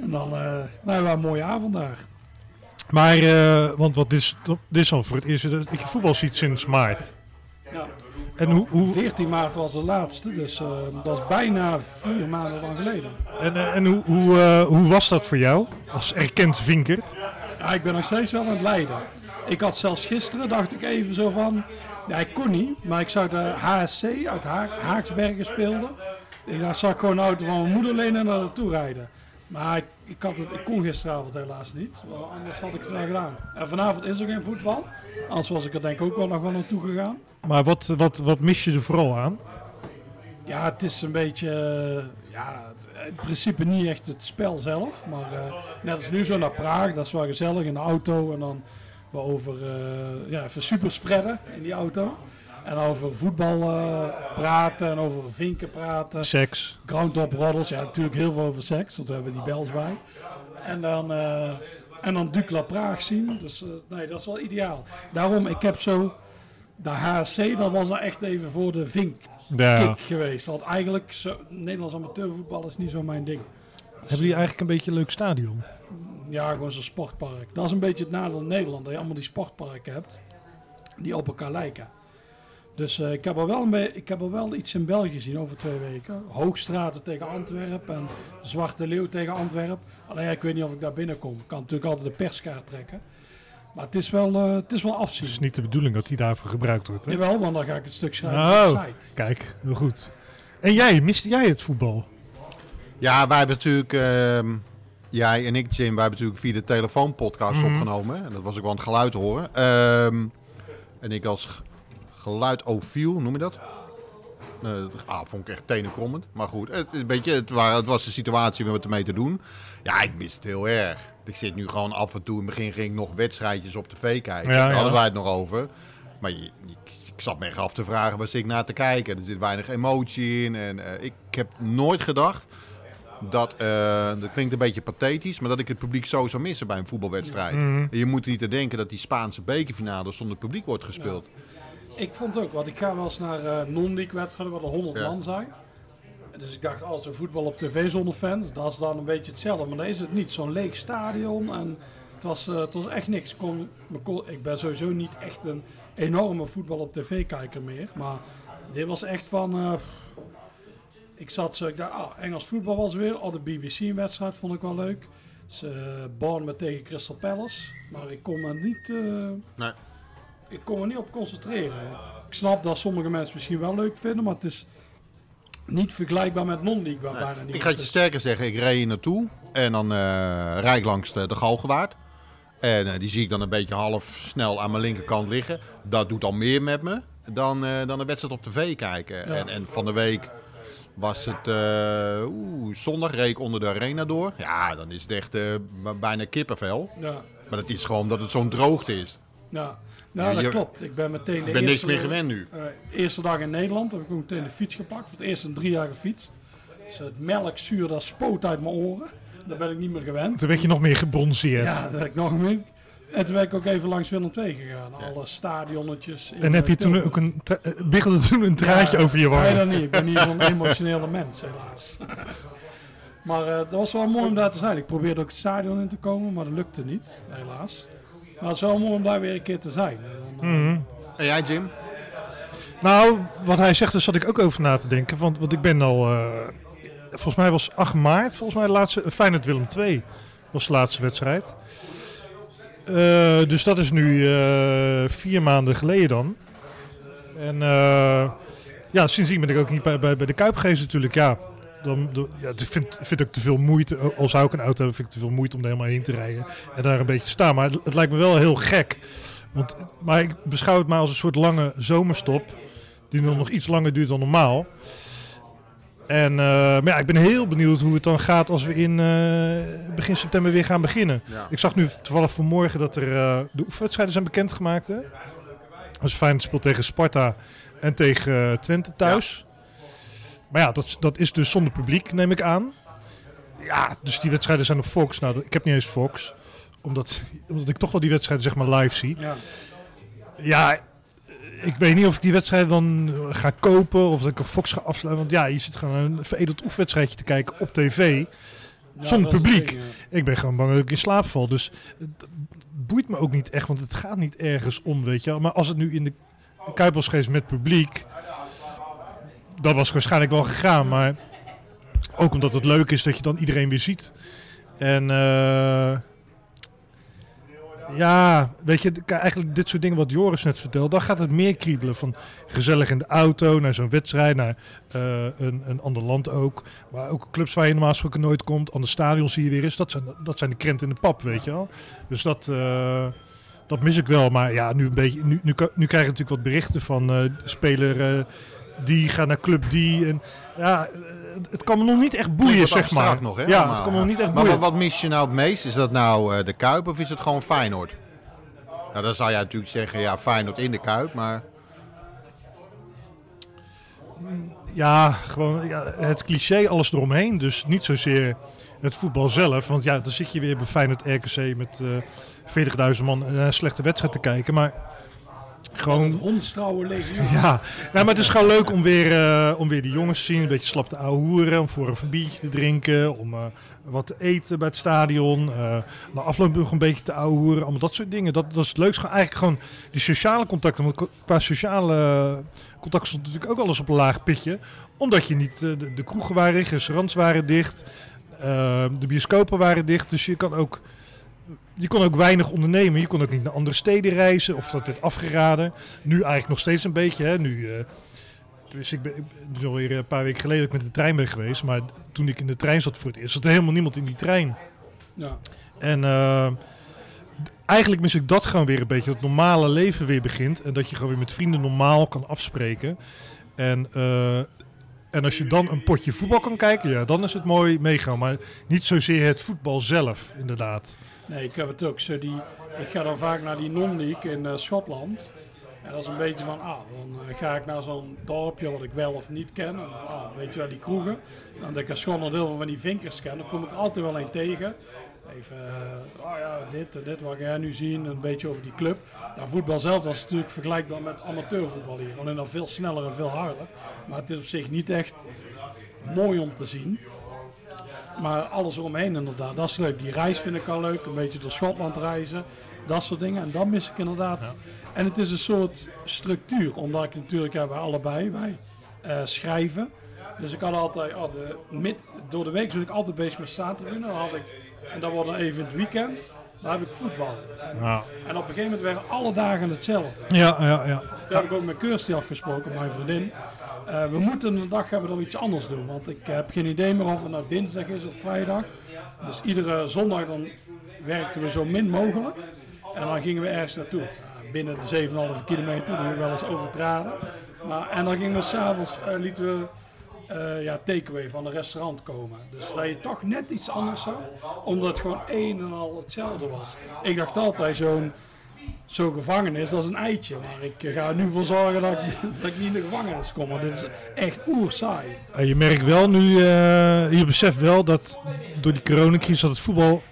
En dan, eh, dan hebben we een mooie avond daar. Maar, eh, want wat dit is, dit is al voor het eerst dat ik voetbal ziet sinds maart. Ja. En hoe, hoe, 14 maart was de laatste, dus eh, dat is bijna vier maanden lang geleden. en, eh, en hoe, hoe, eh, hoe was dat voor jou als erkend vinker? Ja, ik ben nog steeds wel aan het lijden. Ik had zelfs gisteren, dacht ik even zo van, ja, ik kon niet, maar ik zag de HSC uit Ha Haaksbergen speelden. Ik dacht, zag ik gewoon de auto van mijn moeder lenen en naar naartoe rijden. Maar ik, ik, had het, ik kon gisteravond helaas niet, want anders had ik het wel gedaan. En vanavond is er geen voetbal, anders was ik er denk ik ook wel nog wel naartoe gegaan. Maar wat, wat, wat mis je er vooral aan? Ja, het is een beetje, eh, ja, in principe niet echt het spel zelf. Maar eh, net als nu zo naar Praag, dat is wel gezellig in de auto. En dan over, eh, ja, even super spreiden in die auto. En over voetbal eh, praten en over vinken praten. Seks. Groundhop roddels, ja natuurlijk heel veel over seks, want we hebben die bels bij. En dan, eh en dan Dukla Praag zien, dus nee, dat is wel ideaal. Daarom, ik heb zo, de HSC, dat was nou echt even voor de vink Ja. kick geweest. Want eigenlijk, zo, Nederlands amateurvoetbal is niet zo mijn ding. Hebben jullie eigenlijk een beetje een leuk stadion? Ja, gewoon zo'n sportpark. Dat is een beetje het nadeel in Nederland, dat je allemaal die sportparken hebt, die op elkaar lijken. Dus eh, ik, heb al wel een be- ik heb al wel iets in België gezien over twee weken. Hoogstraten tegen Antwerpen en Zwarte Leeuw tegen Antwerpen. Alleen ik weet niet of ik daar binnenkom. Ik kan natuurlijk altijd de perskaart trekken. Maar het is wel, eh, het is wel afzien. Het is niet de bedoeling dat die daarvoor gebruikt wordt. Hè? Jawel, want dan ga ik het stuk schrijven Oh. op de site. Kijk, heel goed. En jij, miste jij het voetbal? Ja, wij hebben natuurlijk, ehm, jij en ik, Jim, wij hebben natuurlijk via de telefoonpodcast Mhm. opgenomen. En dat was ook wel aan het geluid horen. Ehm, en ik als geluidofiel, noem je dat? Eh, dat ah, vond ik echt tenenkrommend. Maar goed, het, is een beetje, het, waren, het was de situatie om het ermee te doen. Ja, ik mis het heel erg. Ik zit nu gewoon af en toe. In het begin ging ik nog wedstrijdjes op tv kijken. Ja, Daar ja. hadden wij het nog over. Maar je, je- ik zat me echt af te vragen, waar zit ik naar te kijken? Er zit weinig emotie in. En eh, ik heb nooit gedacht dat, eh, dat klinkt een beetje pathetisch, maar dat ik het publiek zo zou missen bij een voetbalwedstrijd. Mhm. Je moet niet te denken dat die Spaanse bekerfinale zonder publiek wordt gespeeld. Ik vond ook, want ik ga wel eens naar eh non-league wedstrijden waar er 100 Ja. man zijn. Dus ik dacht, als er voetbal op tv zonder fans, dat is dan een beetje hetzelfde. Maar dan is het niet zo'n leeg stadion en het was, eh, het was echt niks. Ik Kon, me kon- ik ben sowieso niet echt een enorme voetbal op tv kijker meer. Maar dit was echt van, ik zat zo, ik dacht, ah, Engels voetbal was weer. Oh, de BBC wedstrijd vond ik wel leuk. Dus, eh Bournemouth tegen Crystal Palace. Maar ik kon me niet... eh, Nee. ik kon me niet op concentreren. Ik snap dat sommige mensen misschien wel leuk vinden, maar het is niet vergelijkbaar met non-league waar Nee. bijna niet Ik ga het je sterker zeggen, ik reed hier naartoe en dan eh rijd ik langs de, de Galgenwaard. En die zie ik dan een beetje half snel aan mijn linkerkant liggen. Dat doet al meer met me dan, eh, dan een wedstrijd op tv kijken. Ja. En, en van de week was het eh, oeh, zondag reed ik onder de arena door. Ja, dan is het echt eh, bijna kippenvel. Ja, Maar dat is gewoon omdat het zo'n droogte is. Ja, nou, Ja, dat je- klopt. Ik ben meteen de Ik ben niks meer gewend nu. eh, eerste dag in Nederland heb ik ook meteen de fiets gepakt. Voor het eerst in drie jaar gefietst. Dus het melkzuur dat spoot uit mijn oren. Dat ben ik niet meer gewend. Toen werd je nog meer gebronzeerd. Ja, dat heb ik nog meer. En toen ben ik ook even langs Willem II gegaan. Alle stadionnetjes. in, En heb je toen ook een, tra- eh, biggelde toen een traantje Ja, over je Nee, wangen? dat niet. Ik ben niet zo'n emotionele mens, helaas. maar eh, dat was wel mooi om daar te zijn. Ik probeerde ook het stadion in te komen, maar dat lukte niet, helaas. Maar het is wel mooi om daar weer een keer te zijn. En eh, Mhm. En jij, Jim? Nou, wat hij zegt, daar zat ik ook over na te denken. Want, want ik ben al, eh, volgens mij was 8 maart, volgens mij de laatste, uh, Feyenoord Willem 2 was de laatste wedstrijd. Eh, dus dat is nu eh, vier maanden geleden dan. En eh, ja, sindsdien ben ik ook niet bij, bij, de Kuip geweest natuurlijk. Ja, dan, ja, ik vind, vind ik te veel moeite, al zou ik een auto hebben, vind ik te veel moeite om er helemaal heen te rijden. En daar een beetje te staan. Maar het, lijkt me wel heel gek. Want, maar ik beschouw het maar als een soort lange zomerstop. Die nog iets langer duurt dan normaal. En eh, maar ja, ik ben heel benieuwd hoe het dan gaat als we in eh, begin september weer gaan beginnen. Ja. Ik zag nu toevallig vanmorgen dat er eh, de oefenwedstrijden zijn bekendgemaakt. Hè? Dus Feyenoord speelt tegen Sparta en tegen Twente thuis. Maar ja, dat, dat is dus zonder publiek, neem ik aan. Ja, dus die wedstrijden zijn op Fox. Nou, ik heb niet eens Fox. Omdat, omdat ik toch wel die wedstrijden zeg maar live zie. ja. Ja, ik weet niet of ik die wedstrijd dan eh, ga kopen of dat ik een Fox ga afsluiten. Want ja, je zit gewoon een veredeld oefenwedstrijdje te kijken op tv. Ja, Zonder publiek. ding. Ik ben gewoon bang dat ik in slaap val. Dus het boeit me ook niet echt, want het gaat niet ergens om, weet je. Maar als het nu in de Kuip was geweest met publiek, dat was waarschijnlijk wel gegaan. Maar ook omdat het leuk is dat je dan iedereen weer ziet. En eh, ja, weet je, eigenlijk dit soort dingen wat Joris net vertelde, dan gaat het meer kriebelen. Van gezellig in de auto, naar zo'n wedstrijd, naar eh, een, een ander land ook. Maar ook clubs waar je normaal gesproken nooit komt, ander stadion zie je weer eens. Dat zijn, dat zijn de krenten in de pap, weet je wel. Dus dat, eh, dat mis ik wel. Maar ja, nu, een beetje, nu, nu, krijg je natuurlijk wat berichten van eh speler die gaat naar club die. En, ja, het kan me nog niet echt boeien, zeg maar. abstract nog, hè, ja, het kan me nog niet echt Maar boeien. wat, wat mis je nou het meest? Is dat nou eh, de Kuip of is het gewoon Feyenoord? Nou, dan zou jij natuurlijk zeggen, ja, Feyenoord in de Kuip, maar... Ja, gewoon ja, het cliché, alles eromheen. Dus niet zozeer het voetbal zelf. Want ja, dan zit je weer bij Feyenoord RKC met eh 40.000 man naar een slechte wedstrijd te kijken. Maar gewoon... Legioen. Ja, nou, maar het is gewoon leuk om weer, eh, om weer die jongens te zien. Een beetje slap te ouwehoeren. Om voor een biertje te drinken. Om eh, wat te eten bij het stadion. na afloop nog een beetje te ouwehoeren. Allemaal dat soort dingen. Dat, dat is het leukste. Eigenlijk gewoon die sociale contacten. Want qua sociale contacten stond natuurlijk ook alles op een laag pitje. Omdat je niet... de, de kroegen waren dicht. Restaurants waren dicht. de bioscopen waren dicht. Dus je kan ook... Je kon ook weinig ondernemen. Je kon ook niet naar andere steden reizen. Of dat werd afgeraden. Nu eigenlijk nog steeds een beetje. Hè. Nu, eh, dus ik ben, ik- het is alweer een paar weken geleden dat ik met de trein ben geweest. Maar toen ik in de trein zat voor het eerst, zat er helemaal niemand in die trein. Ja. En eh, eigenlijk mis ik dat gewoon weer een beetje. Dat het normale leven weer begint. En dat je gewoon weer met vrienden normaal kan afspreken. En, eh, en als je dan een potje voetbal kan kijken, ja, dan is het mooi meegaan. Maar niet zozeer het voetbal zelf, inderdaad. Nee, ik heb het ook zo. Die, ik ga dan vaak naar die non-league in eh, Schotland. En dat is een beetje van, ah, dan eh, ga ik naar zo'n dorpje wat ik wel of niet ken. En, ah, weet je wel, die kroegen. Dan dat ik in Schotland heel veel van die vinkers ken. Dan kom ik altijd wel een tegen. Even, eh, oh ja, dit en dit wat jij nu zien. Een beetje over die club. Nou, voetbal zelf was natuurlijk vergelijkbaar met amateurvoetbal hier. Alleen dan veel sneller en veel harder. Maar het is op zich niet echt mooi om te zien. Maar alles eromheen inderdaad, dat is leuk. Die reis vind ik al leuk, een beetje door Schotland reizen, dat soort dingen. En dat mis ik inderdaad. En het is een soort structuur, omdat ik natuurlijk, ja, wij allebei, wij eh, schrijven. Dus ik had altijd, oh, de, mid, door de week ben ik altijd bezig met staattribune. Dan had ik, en dan wordt er even in het weekend, dan heb ik voetbal. En, Ja, en op een gegeven moment werden alle dagen hetzelfde. ja, ja. ja. Toen heb ik ook met Kirsty afgesproken, mijn vriendin. Eh, we moeten een dag hebben dat we iets anders doen. Want ik heb geen idee meer of het nou dinsdag is of vrijdag. Dus iedere zondag dan werkten we zo min mogelijk. En dan gingen we ergens naartoe. Binnen de 7,5 kilometer, die we wel eens overtraden. Maar, en dan gingen we s'avonds, uh, lieten we eh, ja, takeaway van een restaurant komen. Dus dat je toch net iets anders had. Omdat het gewoon één en al hetzelfde was. Ik dacht altijd zo'n zo'n gevangenis, dat is een eitje. Maar ik eh, ga er nu voor zorgen dat ik, dat ik niet in de gevangenis kom. Want dit is echt oer saai. En je merkt wel nu, eh, je beseft wel dat door die coronacrisis dat het voetbal,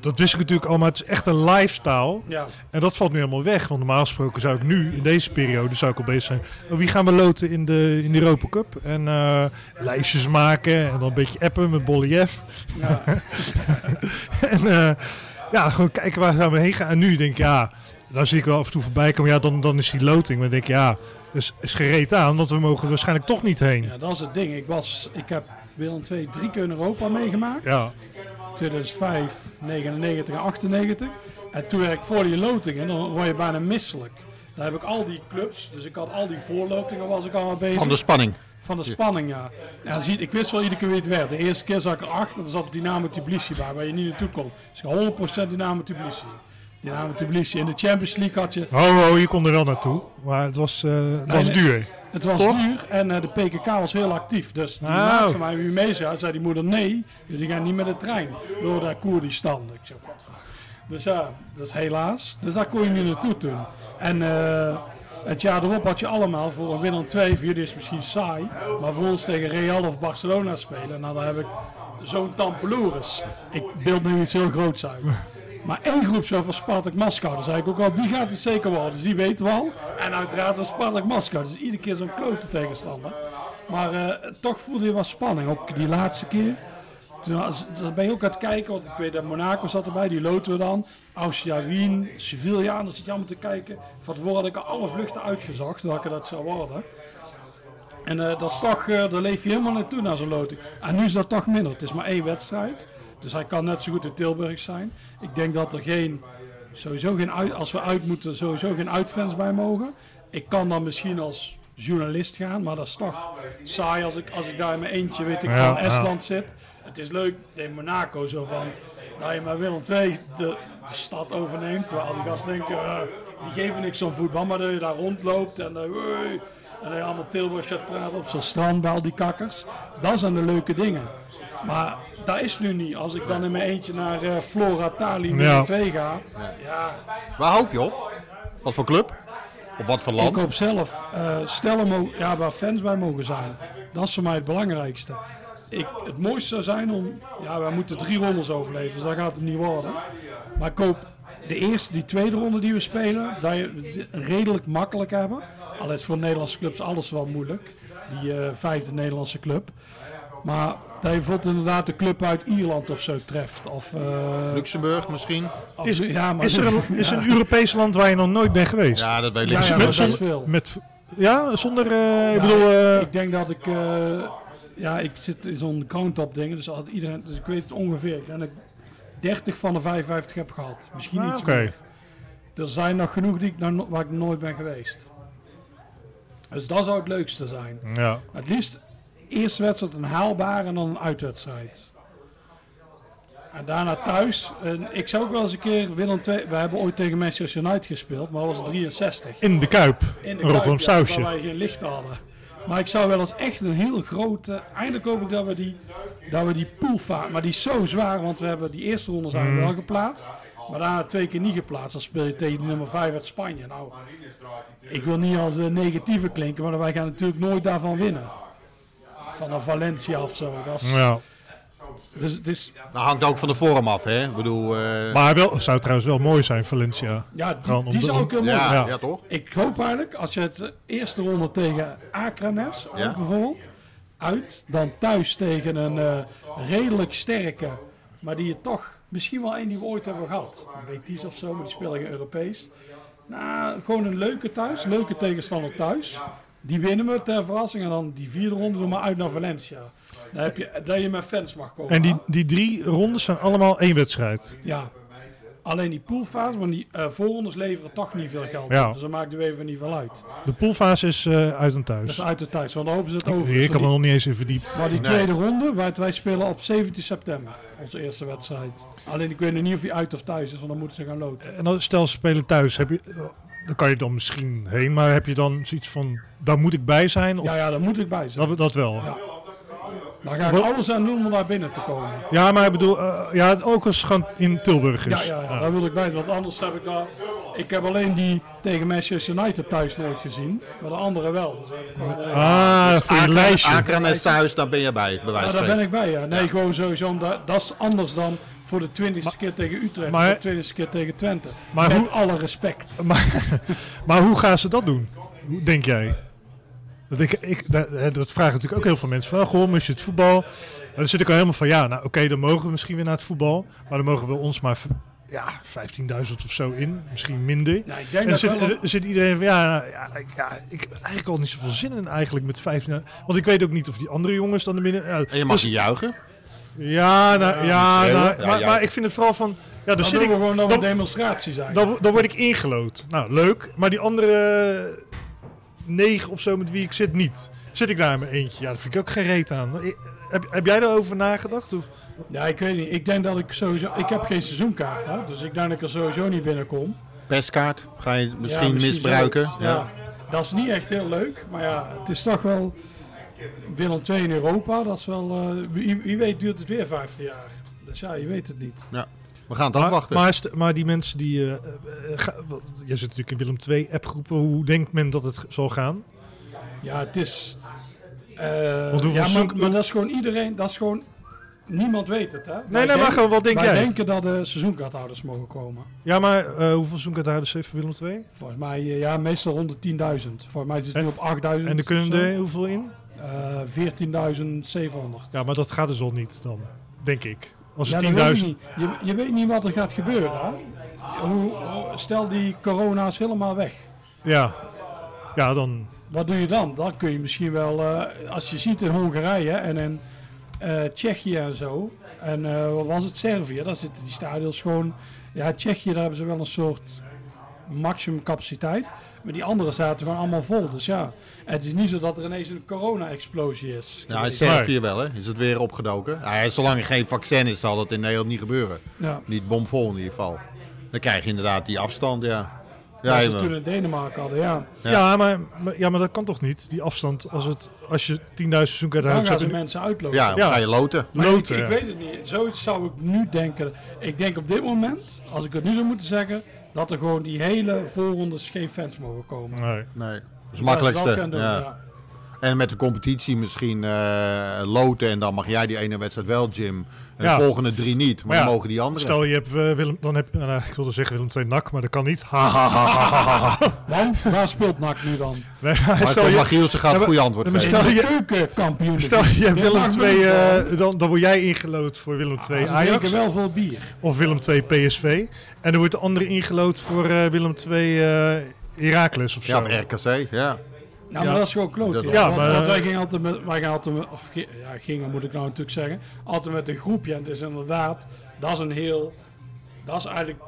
dat wist ik natuurlijk al, maar het is echt een lifestyle. Ja, En dat valt nu helemaal weg, want normaal gesproken zou ik nu, in deze periode, zou ik al bezig zijn. Oh, wie gaan we loten in de, in de Europa Cup? En eh, lijstjes maken en dan een beetje appen met Boliev. ja. en ja, gewoon kijken waar gaan we heen gaan. En nu denk ik, ja, dan zie ik wel af en toe voorbij komen. Ja, dan, dan is die loting. Maar dan denk ik, ja, is, is gereed aan, want we mogen er waarschijnlijk toch niet heen. ja, dat is het ding. Ik, was, ik heb Willem II drie keer in Europa meegemaakt. Ja, 2005, 99 en 98. En toen werd ik voor die lotingen, dan word je bijna misselijk. Daar heb ik al die clubs, dus ik had al die voorlotingen was ik al bezig. Van de spanning. Van de spanning, ja. ja zie je, ik wist wel iedere keer wie het werd. De eerste keer zat ik erachter, er zat Dynamo Tbilisi bij, waar je niet naartoe kon. Dus 100% Dynamo Tbilisi. Dynamo Tbilisi. In de Champions League had je, oh, oh, je kon er wel naartoe. Maar het was, eh, het was nee. duur. het was Toch? duur en eh, de PKK was heel actief. Dus die Oh. maat van mij, wie mee zou, zei die moeder nee, jullie gaan niet met de trein door daar Koerdistan. Ik zeg, Dus ja, dus helaas. Dus daar kon je niet naartoe toen. En eh, het jaar erop had je allemaal voor een Willem 2, voor jullie is het misschien saai, maar voor ons tegen Real of Barcelona spelen, nou dan heb ik zo'n tampeloeris. Ik beeld nu iets heel groots uit. Maar één groep zo van Spartak Moskou, dan zei ik ook al, die gaat het zeker worden. Dus die weten we al. En uiteraard was Spartak Moskou, dus iedere keer zo'n klote tegenstander. Maar eh, toch voelde je wel spanning, ook die laatste keer. Toen ben je ook aan het kijken, want ik weet dat Monaco zat erbij, die loten we dan. Austria Wien, Sevilla, en dan zit je allemaal te kijken. Van tevoren had ik al alle vluchten uitgezocht, welke dat zou worden. En eh, dat is toch, eh, daar leef je helemaal naartoe naar zo'n loting. En nu is dat toch minder. Het is maar één wedstrijd. Dus hij kan net zo goed in Tilburg zijn. Ik denk dat er geen, sowieso geen uit, als we uit moeten, sowieso geen uitfans bij mogen. Ik kan dan misschien als journalist gaan, maar dat is toch saai als ik, als ik daar in mijn eentje, weet ik, Ja, van ja. Estland zit. Het is leuk in Monaco zo van, dat je maar Willem II de, de stad overneemt. Terwijl al die gasten denken, eh, die geven niks om voetbal, maar dat je daar rondloopt en, "Hoi", en dat je allemaal Tilburg gaat praten op zo'n strand bij al die kakkers. Dat zijn de leuke dingen. Maar dat is nu niet. Als ik dan in mijn eentje naar eh, Flora Tali Ja. 2 ga, ja, Waar hoop je op? Wat voor club? Of wat voor ik land? hoop zelf, eh stellen mo- ja, waar fans bij mogen zijn. Dat is voor mij het belangrijkste. Ik, het mooiste zou zijn om, ja, wij moeten drie rondes overleven, dus dat gaat het niet worden. Maar ik hoop de eerste, die tweede ronde die we spelen, dat je het redelijk makkelijk hebben. Al is voor Nederlandse clubs alles wel moeilijk, die eh, vijfde Nederlandse club. Maar dat je bijvoorbeeld inderdaad de club uit Ierland of zo treft. Of, eh, Luxemburg misschien? of- Is, ja, maar- is er een, is er een Europees land waar je nog nooit bent geweest? Ja, dat weet ik Ja, niet. ja, met, dat is zonder, veel. met, ja, zonder, eh, ik bedoel, eh, ik denk dat ik, eh, ja, ik zit in zo'n count-up dingen, dus, had iedereen, dus ik weet het ongeveer. Ik denk dat ik 30 van de 55 heb gehad. Misschien ah, iets oké. meer. Er zijn nog genoeg die ik nou, no- waar ik nooit ben geweest. Dus dat zou het leukste zijn. Ja. Het liefst eerste wedstrijd een haalbare en dan een uitwedstrijd. En daarna thuis. En ik zou ook wel eens een keer Willem II. We hebben ooit tegen Manchester United gespeeld, maar dat was 63 In de Kuip, in de Rotterdam Kuip, ja, sausje. Waar wij geen licht hadden. Maar ik zou wel eens echt een heel grote. Eindelijk hoop ik dat we die, dat we die. Maar die is zo zwaar, want we hebben die eerste ronde zijn we Mm. wel geplaatst. Maar daarna twee keer niet geplaatst. Dan speel je tegen de nummer 5 uit Spanje. Nou, ik wil niet als een negatieve klinken, maar wij gaan natuurlijk nooit daarvan winnen. Van een Valencia of zo. Dat is, Ja. Dus het is, Dat hangt ook van de vorm af, hè? Ik bedoel, eh, Maar wel, zou trouwens wel mooi zijn, Valencia. ja, die, om die de- zou ook heel mooi ja, zijn. ja. Ja. toch? Ik hoop eigenlijk, als je het eerste ronde tegen Akranes, Ja. bijvoorbeeld, uit, dan thuis tegen een eh, redelijk sterke, maar die je toch, misschien wel één die we ooit hebben gehad. Een Betis of zo, maar die spelen geen Europees. Nou, gewoon een leuke thuis, leuke tegenstander thuis. Die winnen we ter verrassing en dan die vierde ronde doen we uit naar Valencia. Dan heb je, dat je met fans mag komen. En die, die drie rondes zijn allemaal één wedstrijd. Ja. Alleen die poolfase, want die eh, voorrondes leveren toch niet veel geld. Ja. Dus dat maakt er even niet veel uit. De poolfase is eh, uit en Dat thuis. is uit de thuis, want dan hopen ze het over. ik heb er nog niet eens in verdiept. Maar die Nee. tweede ronde, wij, wij spelen op 17 september, onze eerste wedstrijd. Alleen ik weet nog niet of hij uit of thuis is, want dan moeten ze gaan loten. En dan, stel ze spelen thuis, heb je, dan kan je dan misschien heen, maar heb je dan zoiets van, daar moet ik bij zijn? Of Ja, ja, daar moet ik bij zijn. dat, dat wel? Ja. Daar ga ik alles aan doen om daar binnen te komen. Ja, maar ik bedoel, eh, ja, ook als het in Tilburg Ja, is. ja, ja, daar wil ik bij. Want anders heb ik daar... Ik heb alleen die tegen Manchester United thuis nooit gezien. Maar de andere wel. Dus Ah, voor je Akra- lijstje. Akranes thuis, daar ben je bij, bij wijze ja, daar ben ik bij, ja. Nee, gewoon sowieso. Omdat, dat is anders dan voor de twintigste keer tegen Utrecht. maar- de twintigste keer tegen Twente. Maar Met hoe- alle respect. Maar, maar hoe gaan ze dat doen? Hoe denk jij? Dat, ik, ik, dat, dat vragen natuurlijk ook heel veel mensen. Van, goh, mis je het voetbal? En dan zit ik al helemaal van, ja, nou oké, dan mogen we misschien weer naar het voetbal. Maar dan mogen we ons maar ja, 15.000 of zo in. Misschien minder. Ik denk En dan dat zit, wel... er zit iedereen van, ja, nou, ja, ik, ja, ik heb eigenlijk al niet zoveel zin in eigenlijk met 15. Want ik weet ook niet of die andere jongens dan er binnen... Ja, En je mag dus- niet juichen. ja, nou, ja, nou, maar, ja. maar ik vind het vooral van... Ja, dan Dan zit ik, we gewoon dan- demonstratie zijn. dan, dan word ik ingelood. Nou, leuk. Maar die andere negen of zo met wie ik zit, niet. Zit ik daar in mijn eentje? Ja, dat vind ik ook geen reet aan. I- Heb, heb jij daarover nagedacht? Of? Ja, ik weet niet. Ik denk dat ik sowieso... Ik heb geen seizoenkaart, hè. Dus ik denk dat ik er sowieso niet binnenkom. Perskaart ga je misschien Ja, misbruiken. Ja. Dat is niet echt heel leuk. Maar ja, het is toch wel... Willem II in Europa, dat is wel... eh, wie, wie weet duurt het weer 15 jaar. Dus ja, je weet het niet. We gaan het Maar, afwachten. maar, maar die mensen die... ga- wat- jij zit natuurlijk in Willem II appgroepen. Hoe denkt men dat het zal gaan? Ja, het is... eh, Want ja, maar, zoek- maar dat is gewoon iedereen... Dat is gewoon... Niemand weet het, hè? Wij Nee, nee, maar gewoon, wat denk wij jij? denken dat de seizoenkaarthouders mogen komen. Ja, maar eh, hoeveel zoekerhouders heeft Willem II? Volgens mij, ja, meestal rond de 10.000. Volgens mij zit het nu op 8.000. En er kunnen er hoeveel in? Eh, 14.700. Ja, maar dat gaat dus al niet dan, denk ik. Als Ja, het dat weet 10.000... je, niet. je, je weet niet wat er gaat gebeuren. Hè? Hoe, hoe- stel die corona is helemaal weg. Ja. ja, dan... Wat doe je dan? Dan kun je misschien wel, eh, als je ziet in Hongarije en in eh, Tsjechië en zo. En eh, wat was het? Servië. Daar zitten die stadions gewoon. Ja, Tsjechië, daar hebben ze wel een soort maximum capaciteit. Maar die andere zaten gewoon allemaal vol. Dus ja, het is niet zo dat er ineens een corona-explosie is. Ja, in Servië wel, hè? Is het weer opgedoken? Ja, zolang er geen vaccin is, zal dat in Nederland niet gebeuren. Ja. Niet bomvol in ieder geval. Dan krijg je inderdaad die afstand, ja. Ja, ze ja, toen in Denemarken hadden, ja. Ja. Ja, maar, maar- ja, maar dat kan toch niet? Die afstand, als, het, als je 10.000 Dan seizoenkaarthouders gaan hebt... ze in- mensen uitlopen. ja, dan Ja. ga je loten. Maar Loten, ik, ik ja. weet het niet. Zoiets zou ik nu denken. Ik denk op dit moment, als ik het nu zou moeten zeggen, dat er gewoon die hele voorrondes geen fans mogen komen. Nee. Nee, dat is het makkelijkste. dat ja. En met de competitie misschien eh, loten en dan mag jij die ene wedstrijd wel, Jim. En Ja. de volgende drie niet, maar Maar dan ja, mogen die anderen. Stel je hebt eh, Willem, dan heb nou, ik wilde zeggen Willem II NAC, maar dat kan niet. Ha, ha, ha. Want waar speelt NAC nu dan? Nee, Maar stel je, Magielsen gaat Ja, maar- goede antwoord Ja, maar geven. stel je- keukenkampioen. stel je hebt Willem II, uh, eh, dan, dan word jij ingelood voor Willem II Ze Ajax wel veel bier. of Willem II PSV. En dan wordt de andere ingelood voor eh, Willem II eh Heracles of zo. Ja, of RKC, ja. Nou, Ja. maar dat is gewoon kloot. Ja, want, maar- want wij gingen altijd met, wij gingen altijd met, of ja, gingen moet ik nou natuurlijk zeggen, altijd met een groepje. En het is inderdaad, dat is een heel, dat is eigenlijk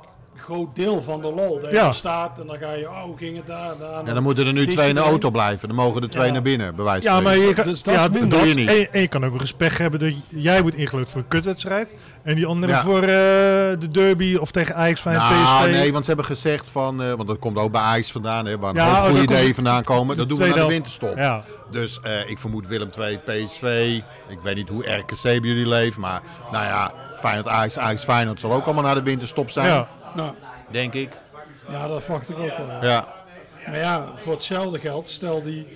groot deel van de lol. Dat Ja. er staat en dan ga je, oh, hoe ging het daar, daar. Ja, dan moeten er nu twee in de auto blijven. Dan mogen er twee Ja. naar binnen, bij wijze van Ja, maar je kan, Dus dat ja, dat Doe je niet. En, je- en je kan ook respect hebben dat jij wordt ingelood voor een kutwedstrijd. En die andere Ja. voor eh, de derby of tegen Ajax, Feyenoord, Nou, PSV. nee, want ze hebben gezegd van, eh, want dat komt ook bij Ajax vandaan, hè, waar Ja, een oh, hoop goede daar komt ideeën het- vandaan komen. Dat doen we na tweede de winterstop. Ja, Dus eh, ik vermoed Willem 2, PSV. Ik weet niet hoe RKC bij jullie leeft, maar nou ja, Feyenoord, Ajax, Ajax, Feyenoord zal ook allemaal naar de winterstop zijn, ja. Nou, denk ik. ja, dat verwacht ik ook wel. ja. Ja, Maar ja, voor hetzelfde geld, stel die,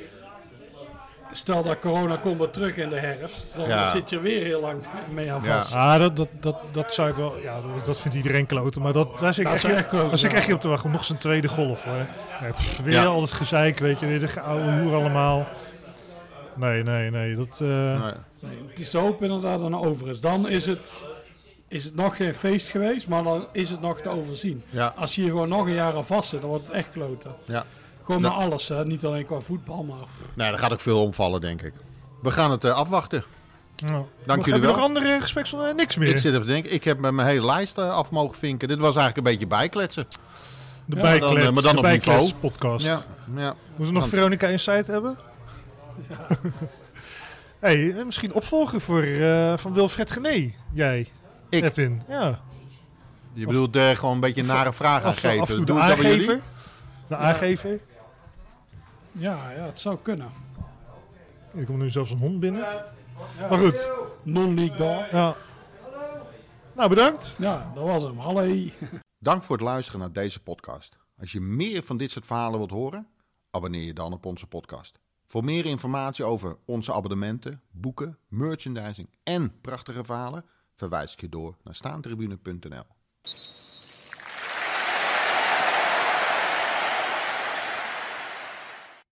stel dat corona komt weer terug in de herfst, dan Ja. zit je weer heel lang mee aan Ja. vast. Ah, dat, dat, dat, dat zou ik wel. Ja, dat- dat vindt iedereen kloten. Maar dat, daar zit ik Dat echt, is echt kloten, ik ja. echt op te wachten. Nog zijn tweede golf. Hoor. Ja, pff, weer Ja. al het gezeik, weet je, weer de oude hoer allemaal. Nee, nee, nee. Dat, eh, nee. Nee, het is te hopen inderdaad dat het over is. Dan is het, is het nog geen feest geweest, maar dan is het nog te overzien. Ja. Als je hier gewoon nog een jaar aan vast zit, dan wordt het echt kloten. ja. Gewoon Nou. met alles, hè? niet alleen qua voetbal, maar... Nee, daar gaat ook veel omvallen, denk ik. We gaan het eh, afwachten. nou, Dank nog- jullie Heb je wel. nog andere gesprekken? Eh, niks meer. Ik zit even te denken, ik heb met mijn hele lijst eh, af mogen vinken. Dit was eigenlijk een beetje bijkletsen. de Ja, bijklets, dan, maar dan de op niveau. podcast. Ja, ja. Moeten we nog Veronica Insight hebben? hey, eh, misschien opvolger voor, eh, van Wilfred Gené. Jij, Ik. Edwin. Ja. Je bedoelt eh, gewoon een beetje een nare vraag Af, af en aangeven. toe de Doe ik dat bij aangever. jullie? De aangever. Ja, ja, het zou kunnen. Er komt nu zelfs een hond binnen. Maar goed. Non-league daar. Ja. Nou, bedankt. Ja, dat was hem. Hallo. Dank voor het luisteren naar deze podcast. Als je meer van dit soort verhalen wilt horen, abonneer je dan op onze podcast. Voor meer informatie over onze abonnementen, boeken, merchandising en prachtige verhalen, verwijs ik je door naar staantribune.nl.